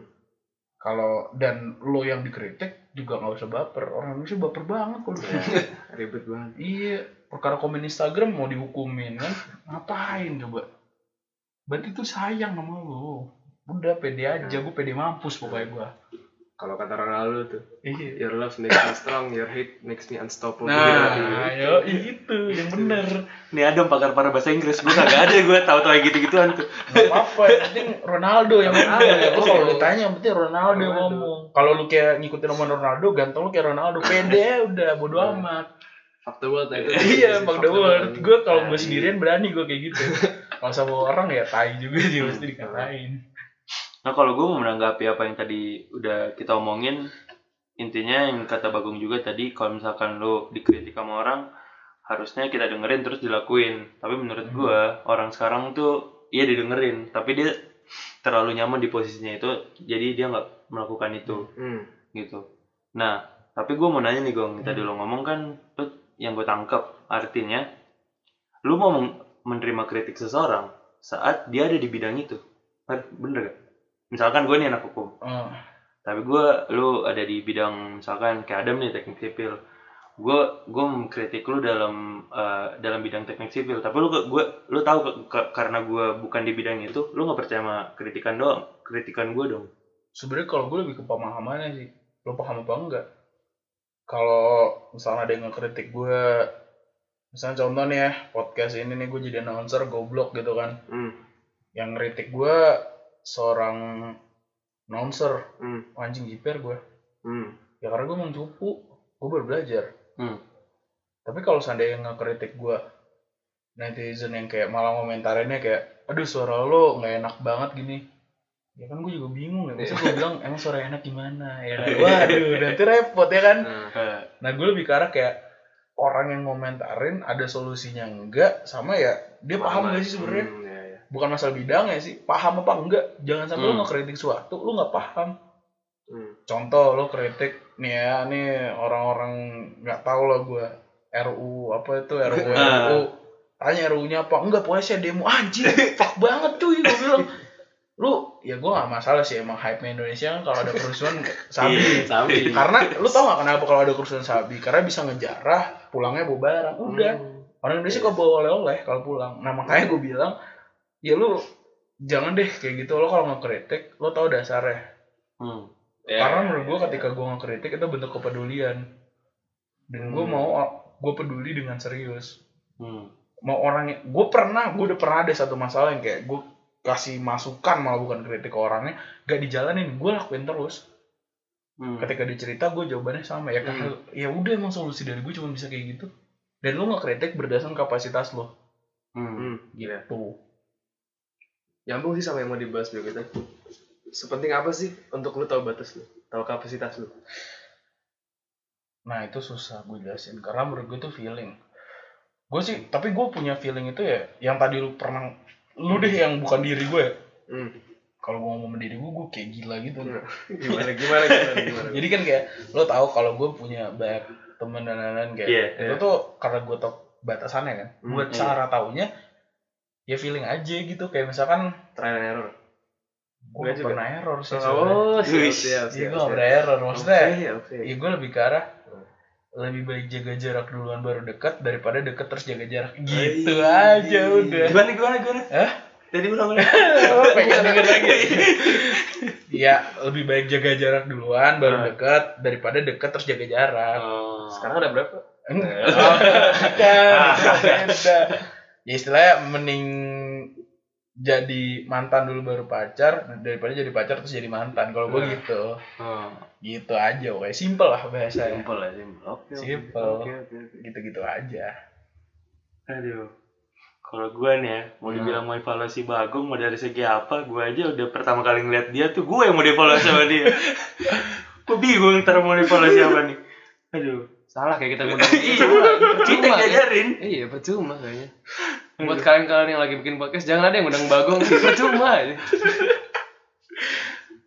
S4: kalau dan lo yang dikritik juga nggak usah baper orang Indonesia baper banget kalau
S2: Iya. Ribet banget.
S4: iya perkara komen Instagram mau dihukumin kan ngapain coba berarti itu sayang sama lo udah pede aja gue pede mampus pokoknya gue
S2: Kalau kata Ronaldo tuh,
S4: iya
S2: your love makes me strong, your hate makes me unstoppable.
S4: nah
S2: Iya.
S4: ayo itu yang bener
S3: Ini ada pakar para bahasa Inggris gue kagak ada gue tahu-tahu kayak gitu-gituan tuh.
S4: Gak apa-apa, yang penting Ronaldo yang ngomong. Lo kalau ditanya yang penting Ronaldo yang
S2: Ronaldo.
S4: ngomong. Kalau lu kayak ngikutin omongan Ronaldo, ganteng lu kayak Ronaldo. Pede udah, bodo amat.
S2: Fuck the world nah itu.
S4: iya, Bang Dawud. Gue kalau gue
S2: Nah,
S4: sendirian berani gue kayak gitu. Kalau sama orang ya tai juga sih pasti dikatain.
S3: Nah kalau gue mau menanggapi apa yang tadi udah kita omongin, intinya yang kata Bagong juga tadi, kalau misalkan lo dikritik sama orang, harusnya kita dengerin terus dilakuin. Tapi menurut
S4: Hmm.
S3: gue, orang sekarang tuh, iya didengerin, tapi dia terlalu nyaman di posisinya itu, jadi dia nggak melakukan itu,
S2: Hmm.
S3: gitu. Nah, tapi gue mau nanya nih Gong, tadi lo ngomong kan, yang gue tangkap artinya, lu mau menerima kritik seseorang saat dia ada di bidang itu. Bener- gak? Misalkan gue nih anak hukum.
S4: Oh.
S3: tapi gue lu ada di bidang misalkan kayak Adam nih teknik sipil. Gue gue mengkritik lu dalam eh, dalam bidang teknik sipil. Tapi lu gue lu tahu ke- ke- karena gue bukan di bidang itu lu nggak percaya sama kritikan doang. Kritikan gue dong.
S4: Sebenarnya kalau gue lebih ke pemahamannya sih. Lo paham apa enggak kalau misalnya ada yang ngekritik gue misalnya contoh nih ya podcast ini nih gue jadi announcer goblok gitu kan
S1: Hmm.
S4: yang ngeritik gue seorang announcer
S1: Hmm.
S4: anjing jiper gue
S1: Hmm.
S4: ya karena gue emang cupu gue baru belajar
S3: Hmm.
S4: tapi kalau seandainya yang ngekritik gue netizen yang kayak malah komentarinnya kayak aduh suara lo nggak enak banget gini ya kan gue juga bingung ya Maksudnya gue bilang emang suara enak gimana? Ya kan. Waduh nanti repot ya kan?
S1: Nah,
S4: nah gue lebih ke arah kayak orang yang ngomentarin ada solusinya enggak sama ya dia paham gak sih sebenarnya?
S1: Hmm, ya, ya.
S4: bukan masalah bidangnya sih paham apa enggak? Jangan sampai
S3: Hmm.
S4: lo ngekritik suatu lo nggak paham.
S1: Hmm.
S4: contoh lo kritik nih ya nih orang-orang nggak tahu lah gue RU apa itu RU <laughs>
S3: Ah.
S4: RU tanya RU-nya apa? Enggak pokoknya saya demo. Anjing fuck banget cuy gue bilang <laughs> lu ya gue gak masalah sih emang hype Indonesia kan kalau ada kerusuhan <laughs> sabi
S3: Iya,
S1: Sabi.
S4: karena lu tau gak kenapa kalau ada kerusuhan sabi karena bisa ngejarah pulangnya bawa barang udah
S1: Hmm.
S4: orang Indonesia kok bawa oleh-oleh kalau pulang nah makanya gue bilang ya lu jangan deh kayak gitu lo kalau ngekritik lo tau dasarnya
S3: hmm.
S1: Ya,
S4: karena
S1: ya,
S4: menurut gue
S1: ya.
S4: ketika gue ngekritik itu bentuk kepedulian dan gue
S1: Hmm.
S4: mau gue peduli dengan serius
S3: Hmm.
S4: mau orang gue pernah gue udah pernah ada satu masalah yang kayak gue kasih masukan malah bukan kritik ke orangnya gak dijalanin gue lakuin terus
S3: Hmm.
S4: ketika dicerita gue jawabannya sama ya kan ya udah emang solusi dari gue cuma bisa kayak gitu dan lo ngekritik berdasarkan kapasitas lo
S3: Hmm.
S1: Hmm. ya.
S4: gitu
S1: Nyambung sih sama yang mau dibahas berikutnya. Sepenting apa sih untuk lu tahu batas lu, tahu kapasitas lu?
S4: nah itu susah gue jelasin karena menurut gue tuh feeling gue sih tapi gue punya feeling itu ya yang tadi lu pernah lu deh yang bukan diri gue ya
S1: Hmm.
S4: kalau gue ngomong diri gue gue kayak gila gitu
S1: Gimana gimana gimana gimana.
S4: jadi kan kayak lo tahu kalau gue punya banyak temen dan lain-lain kayak
S3: Iya,
S4: itu
S1: iya.
S4: tuh karena gue tau batasannya kan
S1: Hmm,
S4: buat
S3: iya.
S4: cara taunya ya feeling aja gitu kayak misalkan
S1: Trial and error.
S4: gue gak pernah error sih.
S1: Oh, siap siap
S4: Iya gue gak pernah error maksudnya
S1: Oke, oke.
S4: ya gue lebih ke arah lebih baik jaga jarak duluan baru dekat daripada deket terus jaga jarak gitu aja udah
S3: Gimana gimana gimana?
S4: Hah?
S3: Tadi ulang ulang. <laughs>
S4: pengen denger lagi <laughs> ya lebih baik jaga jarak duluan baru
S3: Ah.
S4: dekat daripada deket terus jaga jarak
S3: Oh.
S1: Sekarang ada berapa? <laughs>
S4: Enggak, itu beda. Ya istilahnya mending jadi mantan dulu baru pacar daripada jadi pacar terus jadi mantan. Kalau gue
S1: Nah.
S4: gitu,
S3: Oh.
S4: gitu aja, kayak simple lah bahasanya.
S3: Simpel ya, simpel. Oke. oke.
S4: Simple.
S3: Oke, oke, oke.
S4: Gitu-gitu aja.
S3: Aduh. Kalau gue nih ya, mau dibilang mau evaluasi Bagong, mau dari segi apa, gue aja udah pertama kali ngeliat dia tuh gue yang mau dievaluasi sama dia. <laughs> gue bingung ntar mau dievaluasi apa nih. Aduh.
S2: Salah kayak kita ngundang <laughs>
S3: Iya, kita ngajarin.
S2: Iya, percuma kayaknya. Buat kalian-kalian yang lagi bikin podcast, jangan ada yang undang Bagong sih, <laughs> percuma.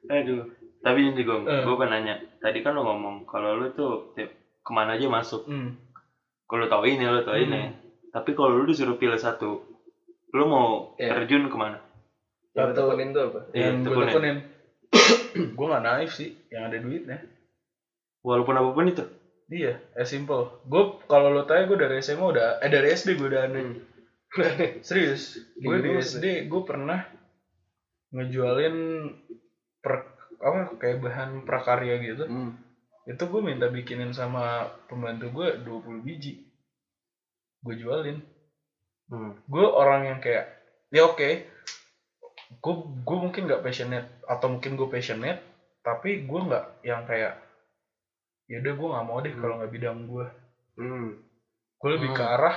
S3: Aduh. Tapi ini Gong,
S4: Eh.
S3: gue pengen nanya. Tadi kan lo ngomong, kalau lo tuh tiap- ke mana aja masuk.
S4: Hmm.
S3: Kalau tau ini, lo tau ini. Tapi kalau lo disuruh pilih satu, lo mau
S2: Iya.
S3: terjun ke mana?
S1: Yang
S4: Satu.
S1: tekunin tuh apa?
S3: Iya,
S4: yang gue
S3: tekunin.
S4: tekunin. <coughs> gue gak naif sih, yang ada duitnya.
S3: Walaupun apa pun itu.
S4: Iya, as simple. Gue kalau lo tanya gue dari SMA udah, eh dari SD gue udah ada. <laughs> Serius, gue di SD gue pernah ngejualin per apa kayak bahan prakarya gitu.
S2: Hmm.
S4: Itu gue minta bikinin sama pembantu gue 20 biji. Gue jualin.
S3: Hmm.
S4: Gue orang yang kayak ya oke. Gue gue mungkin nggak passionate atau mungkin gue passionate, tapi gue nggak yang kayak ya udah gue nggak mau deh kalau nggak bidang gue.
S1: Hmm.
S4: gue lebih
S2: Hmm.
S4: ke arah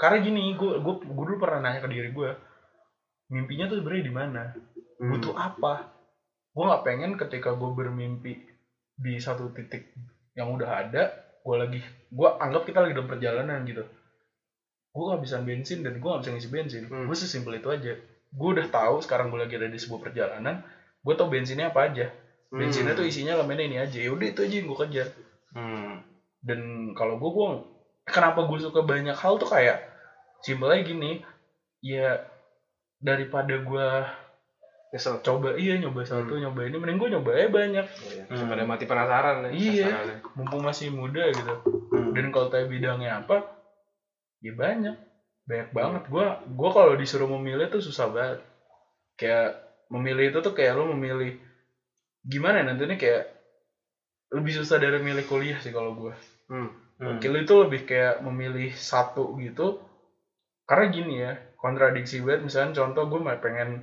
S4: karena gini gue gue gue dulu pernah nanya ke diri gue mimpinya tuh sebenarnya di mana
S1: Hmm.
S4: butuh apa gue nggak pengen ketika gue bermimpi di satu titik yang udah ada gue lagi gue anggap kita lagi dalam perjalanan gitu gue nggak bisa bensin dan gue nggak bisa ngisi bensin
S1: Hmm.
S4: gue sesimpel itu aja gue udah tahu sekarang gue lagi ada di sebuah perjalanan gue tau bensinnya apa aja bensinnya
S1: Hmm.
S4: tuh isinya elemennya ini aja ya udah itu aja yang gue kejar
S3: Hmm.
S4: dan kalau gue gue kenapa gue suka banyak hal tuh kayak simpelnya gini ya daripada gua
S1: Nyesel.
S4: coba iya nyoba satu nyoba ini mending gua nyoba aja banyak
S1: Iya. Daripada mati penasaran ya.
S4: Iya. mumpung masih muda gitu
S3: Hmm.
S4: dan kalau tanya bidangnya apa ya banyak banyak banget gua gua kalau disuruh memilih tuh susah banget kayak memilih itu tuh kayak lo memilih gimana ya nantinya kayak lebih susah dari milih kuliah sih kalau gua
S1: Hmm.
S3: Hmm.
S4: Kill itu lebih kayak memilih satu gitu karena gini ya kontradiksi banget misalnya contoh gue pengen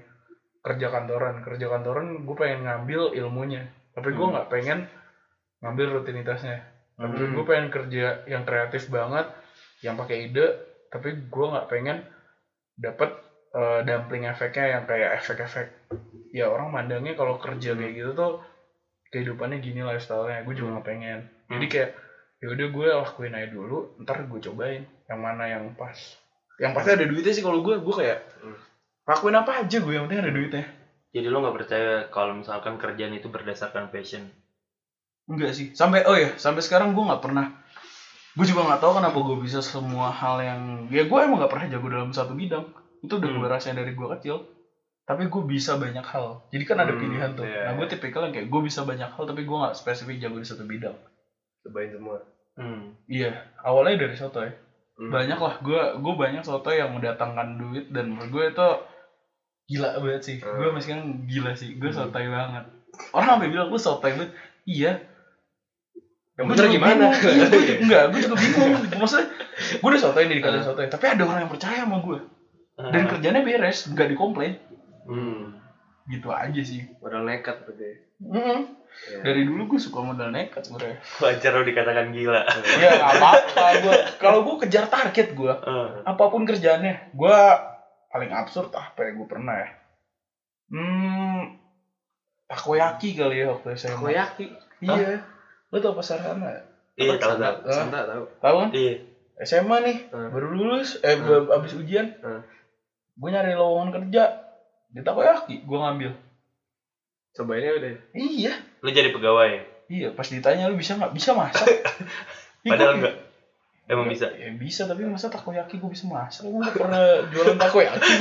S4: kerja kantoran. Kerja kantoran gue pengen ngambil ilmunya. Tapi gue
S3: Hmm.
S4: nggak pengen ngambil rutinitasnya. Tapi
S3: Hmm.
S4: gue pengen kerja yang kreatif banget yang pakai ide tapi gue nggak pengen dapet eh, dumpling efeknya yang kayak efek-efek. Ya orang mandangnya kalau kerja kayak gitu tuh kehidupannya gini lifestyle-nya. Gue juga nggak pengen. Jadi
S3: Hmm.
S4: kayak ya udah gue lakuin aja dulu ntar gue cobain yang mana yang pas yang pasti ada duitnya sih kalau gue gue kayak
S1: Hmm.
S4: lakuin apa aja gue yang penting ada duitnya
S3: Jadi lo nggak percaya kalau misalkan kerjaan itu berdasarkan passion?
S4: enggak sih sampai oh ya sampai sekarang gue nggak pernah gue juga nggak tahu kenapa gue bisa semua hal yang ya gue emang nggak pernah jago dalam satu bidang itu udah
S3: Hmm.
S4: gue rasain dari gue kecil tapi gue bisa banyak hal jadi kan ada
S1: Hmm,
S4: pilihan tuh
S1: iya.
S4: nah gue tipikal yang kayak gue bisa banyak hal tapi gue nggak spesifik jago di satu bidang
S1: Cobain semua.
S3: Hmm.
S4: iya awalnya dari soto ya
S1: Hmm.
S4: banyak lah gue gue banyak soto yang mendatangkan duit dan menurut gue itu gila banget sih
S1: Hmm.
S4: gue masih kan gila sih gue
S3: Hmm.
S4: sotoy banget orang sampai bilang gue sotoy banget iya
S1: Yang bener gimana?
S4: bingung. Iya, <laughs> enggak gue juga bingung maksudnya gue udah sotoy nih dikata
S1: Hmm.
S4: sotoy tapi ada orang yang percaya sama gue dan
S3: Ah.
S4: kerjanya beres nggak dikomplain
S1: Hmm.
S4: Gitu aja sih
S1: Modal nekat berarti.
S4: Mm-mm.
S1: Iya.
S4: dari dulu gue suka modal nekat sebenarnya
S3: Wajar lo dikatakan gila.
S4: ya nggak apa-apa gue kalau gue kejar target gue
S3: Eh,
S4: apa pun kerjaannya gue paling absurd apa ya gue pernah ya hmm takoyaki kali ya waktu SMA
S1: Takoyaki.
S4: iya lo tau pasar sana ya?
S3: Iya tahu tahu.
S1: Santa tahu.
S4: tahu kan
S3: Iya.
S4: SMA nih
S1: Hmm.
S4: baru lulus eh
S1: Hmm.
S4: abis ujian
S1: Hmm.
S4: gue nyari lowongan kerja di takoyaki gue ngambil
S1: Cobainnya udah.
S4: iya
S3: Lo jadi pegawai.
S4: iya pas ditanya lu bisa nggak bisa masak <laughs> Ih,
S3: Padahal enggak. Emang bisa.
S4: ya bisa tapi masa takoyaki gue bisa masak gue nggak pernah jualan takoyaki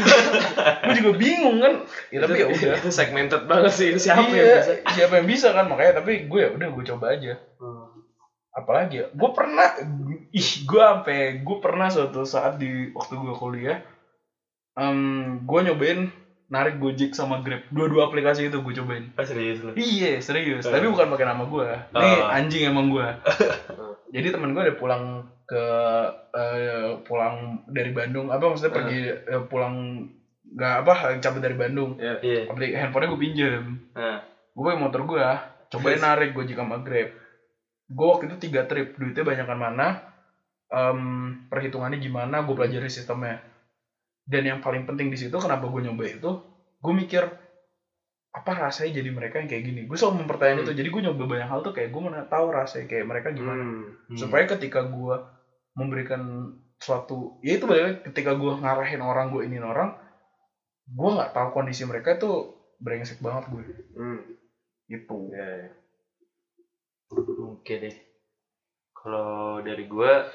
S4: gue juga bingung kan ya tapi ya udah
S1: Itu segmented banget sih. Itu siapa
S4: iya,
S1: yang bisa?
S4: siapa yang bisa kan makanya tapi gue ya udah gue coba aja
S1: Hmm.
S4: apalagi ya gue pernah ih gue sampai gue pernah suatu saat di waktu gue kuliah em gue nyobain narik gojek sama grab dua-dua aplikasi itu gue cobain
S3: Ah, serius lo.
S4: iya serius
S3: Eh.
S4: tapi bukan pakai nama gue nih
S3: Oh.
S4: anjing emang gue <laughs> jadi temen gue udah pulang ke eh, pulang dari Bandung apa maksudnya
S1: Eh.
S4: pergi eh, pulang nggak apa cabut dari Bandung
S1: Iya.
S3: Iya.
S4: aplik handphonenya gue pinjem
S3: Nah.
S4: gue pakai motor gue cobain
S3: Yes.
S4: narik jika sama grab gue waktu itu tiga trip duitnya banyakan mana em, perhitungannya gimana gue pelajari sistemnya dan yang paling penting di situ kenapa gue nyoba itu gue mikir apa rasanya jadi mereka yang kayak gini gue selalu mempertanyakan
S1: Hmm.
S4: itu jadi gue nyoba banyak hal tuh kayak gue mana tahu rasanya kayak mereka gimana
S1: Hmm.
S3: Hmm.
S4: supaya ketika gue memberikan suatu ya itu balik lagi, ketika gue ngarahin orang gue iniin orang gue nggak tahu kondisi mereka itu brengsek banget gue
S1: Hmm.
S4: itu
S1: Iya. iya.
S3: Oke deh. Kalau dari gua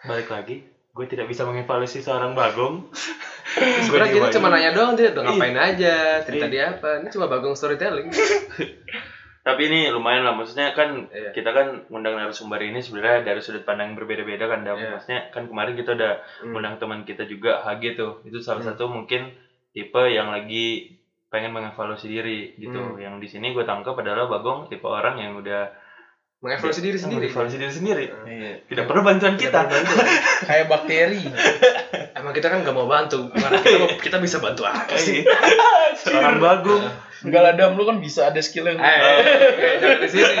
S3: balik lagi, gue tidak bisa mengevaluasi seorang bagong. <laughs>
S1: Sebenarnya kita cuma nanya doang dia udah ngapain aja, cerita dia apa. Ini cuma bagong storytelling. <laughs>
S3: Tapi ini lumayan lah, maksudnya kan
S1: Iya.
S3: kita kan ngundang narasumber ini sebenarnya dari sudut pandang yang berbeda-beda kan, Dam.
S1: Iya.
S3: Maksudnya kan kemarin kita udah
S1: Hmm.
S3: ngundang teman kita juga HG tuh. Itu salah
S1: Hmm.
S3: satu mungkin tipe yang lagi pengen mengevaluasi diri gitu.
S1: Hmm.
S3: Yang di sini gue tangkap adalah Bagong tipe orang yang udah
S1: Mengevaluasi diri sendiri.
S3: mengevaluasi diri sendiri.
S4: Iya.
S3: Tidak perlu bantuan kita. <laughs>
S4: kayak bakteri
S1: Emang kita kan gak mau bantu. Karena kita, mau- kita bisa bantu apa sih?
S3: Seorang Bagong.
S4: enggak lah dam lu kan bisa ada skill yang
S1: Eh, jangan di sini.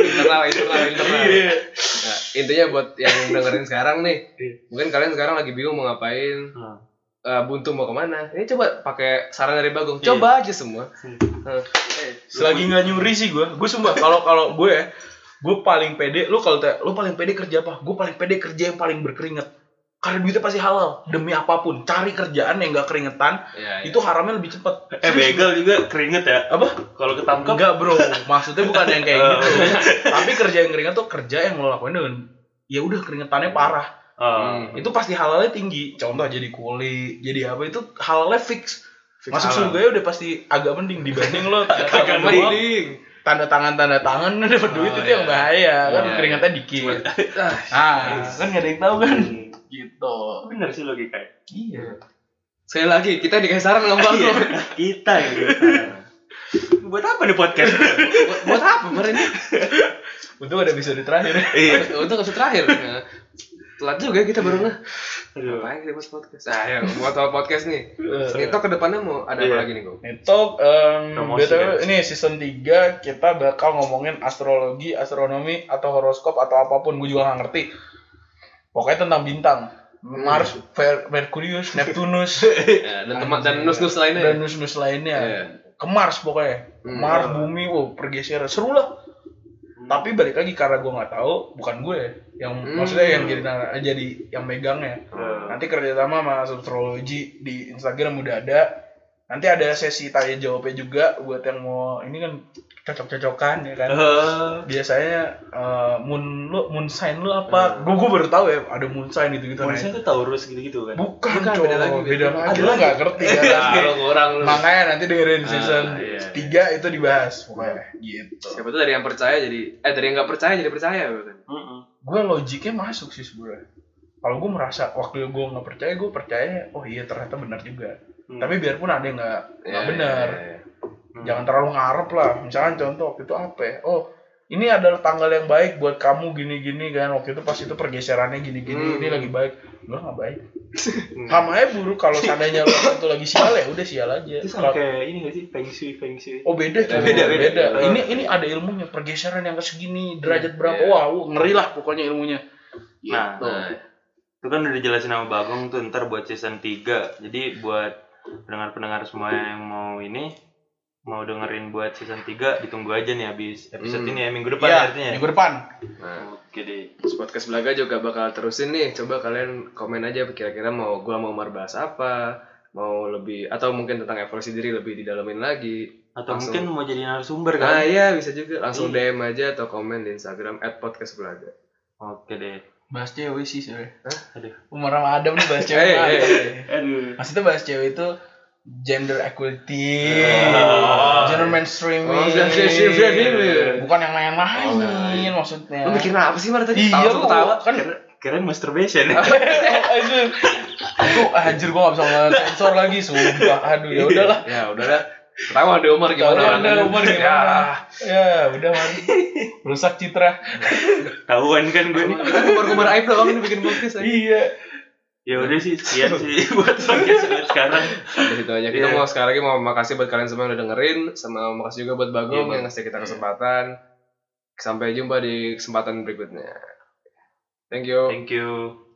S1: internal, internal, internal.
S3: Iya.
S1: Nah, intinya buat yang dengerin sekarang nih,
S3: Iya.
S1: mungkin kalian sekarang lagi bingung mau ngapain,
S3: Hmm.
S1: Eh, buntu mau ke mana. Ini coba pakai saran dari Bagong,
S3: Iya.
S1: coba aja semua. Eh,
S4: selagi nggak nyuri sih gue gue sumpah kalau kalau gue ya gue paling pede lu kalau lu paling pede kerja apa? Gue paling pede kerja yang paling berkeringat. Karena duitnya pasti halal. Demi apa pun. Cari kerjaan yang nggak keringetan
S1: ya,
S4: itu haramnya lebih cepet.
S3: Eh begal juga keringet ya.
S4: apa?
S3: Kalau ketangkep?
S4: Enggak bro. Maksudnya bukan yang kayak <laughs> gitu. Tapi kerja yang keringet tuh kerja yang lo lakuin dengan ya udah keringetannya parah
S3: Oh.
S2: Hmm.
S4: itu pasti halalnya tinggi contoh jadi kuli jadi apa itu halalnya fix,
S2: Fix
S4: masuk
S2: halal.
S4: surga ya udah pasti agak mending dibanding lo <laughs> tanda
S2: Agak mending.
S4: tanda tangan tanda <laughs> tangan dapat duit
S2: Oh,
S4: itu yang
S2: iya.
S4: bahaya kan
S2: Iya,
S4: keringatnya dikit <laughs> ah kan nggak ada yang tahu kan gitu
S3: Bener sih logikanya.
S4: iya
S2: Sekali lagi, kita dikasih saran sama Bang
S3: Iya, kita yang kita. Buat apa nih podcast?
S2: buat, buat apa kemarin ini?
S4: untung ada episode terakhir
S3: Iya.
S2: Untuk episode terakhir. Nah, Telat juga kita baru.
S3: Aduh.
S2: Ngapain kita buat podcast? Nah, ya, buat soal podcast nih.
S4: Eh,
S2: Itu ke depannya mau ada
S3: Iya.
S2: apa lagi nih, Go?
S4: Itu um, BTW ini season 3 kita bakal ngomongin astrologi, astronomi atau horoskop atau apa pun gue juga gak ngerti. Pokoknya tentang bintang. Mars, Ver- Merkurius, <laughs> Neptunus,
S2: Ya, dan teman dan nus-nus lainnya.
S4: dan nus-nus lainnya.
S2: Iya.
S4: Ke Mars pokoknya.
S2: Hmm.
S4: Mars, bumi, oh pergeseran seru lah. Tapi balik lagi karena gue nggak tahu, bukan gue yang
S2: Hmm.
S4: maksudnya yang jadi jadi yang megangnya.
S3: Hmm.
S4: Nanti kerjasama sama astrologi di Instagram udah ada. Nanti ada sesi tanya jawabnya juga buat yang mau ini kan cocok-cocokan ya kan.
S3: Eh,
S4: Biasanya eh, moon lu moon sign lu apa? Gue gue baru tahu ya ada moon sign itu gitu.
S3: Manusia tuh Taurus gitu-gitu kan.
S4: Bukan,
S2: Bukan, beda lagi,
S4: beda, lagi.
S3: Ada
S4: Lu nggak ngerti <laughs> kan?
S2: Ya, lu kurang lu.
S4: Makanya nanti dengerin season
S2: Ah, iya, iya.
S4: 3 itu dibahas pokoknya gitu.
S2: Siapa tuh dari yang percaya jadi eh dari yang nggak percaya jadi percaya gitu.
S3: Mm-mm.
S4: Gue logiknya masuk sih sebenarnya. Kalau gue merasa waktu gue nggak percaya, gue percaya. Oh iya ternyata benar juga.
S3: Hmm.
S4: Tapi biarpun ada yang nggak nggak
S2: Ya,
S4: benar.
S2: ya, ya.
S3: Hmm.
S4: Jangan terlalu ngarep lah. Misalkan contoh waktu itu apa ya? Oh ini adalah tanggal yang baik buat kamu gini-gini kan. Waktu itu pas itu pergeserannya gini-gini.
S2: Hmm.
S4: Ini lagi baik. Gue nggak baik.
S3: Hmm.
S4: Sama aja buruk kalau seandainya lo itu lagi sial ya udah sial aja.
S3: Itu sama
S4: Kalau-
S3: kayak ini gak sih? Feng Shui, Feng Shui.
S4: Oh beda,
S2: Beda,
S4: cuy.
S3: beda, beda.
S4: Ini ini ada ilmunya pergeseran yang ke segini derajat berapa?
S2: Iya.
S4: Wah, wow, ngeri lah pokoknya ilmunya.
S3: Nah,
S4: Gitu.
S2: Nah,
S3: itu kan udah dijelasin sama Bagong tuh ntar buat season 3 jadi buat pendengar-pendengar semua yang mau ini mau dengerin buat season 3 ditunggu aja nih habis episode
S2: Hmm.
S3: ini ya minggu depan
S4: Iya,
S3: ya artinya
S4: minggu depan.
S2: nah.
S3: oke deh
S2: Terus podcast Belaga juga bakal terusin nih. Coba kalian komen aja kira-kira mau gua mau Umar bahas apa, mau lebih atau mungkin tentang evolusi diri lebih didalamin lagi.
S3: atau
S2: Langsung.
S3: mungkin mau jadi narasumber
S2: Nah
S3: kan
S2: iya bisa juga langsung
S3: Iya.
S2: DM aja atau komen di Instagram @podcastbelaga.
S3: oke deh
S4: Bahas cewek sih sebenernya.
S3: aduh
S4: Umar sama Adam nih bahas <laughs> cewek.
S3: Aduh
S4: Maksudnya bahas cewek itu gender equality,
S3: Oh.
S4: gender mainstreaming,
S2: Oh,
S4: bukan yang lain-lain
S2: Oh, nah, iya.
S4: maksudnya.
S2: Lu mikirin apa sih Mar tadi?
S4: Iya,
S2: Tahu
S4: lu
S2: ketawa.
S4: kan
S3: keren masturbation <laughs>
S4: anjir. Aku anjir gua gak bisa sensor lagi sumpah. Aduh ya udahlah. <laughs>
S2: Ya udahlah. Ketawa deh Umar gimana?
S4: Tahu Anda Umar
S2: Ya.
S4: gimana? Ya, udah mari. Rusak citra.
S3: tahuan kan gue nih
S2: Kita kumar-kumar aib doang ini bikin podcast aja.
S4: Iya.
S3: Ya udah sih sekian sih <laughs> buat podcast sekarang
S2: Sampai situ aja. Kita
S3: Iya.
S2: mau sekali lagi mau makasih buat kalian semua yang udah dengerin, sama makasih juga buat Bagong
S3: Iya, Bang.
S2: yang ngasih kita kesempatan. Sampai jumpa di kesempatan berikutnya. Thank you.
S3: thank you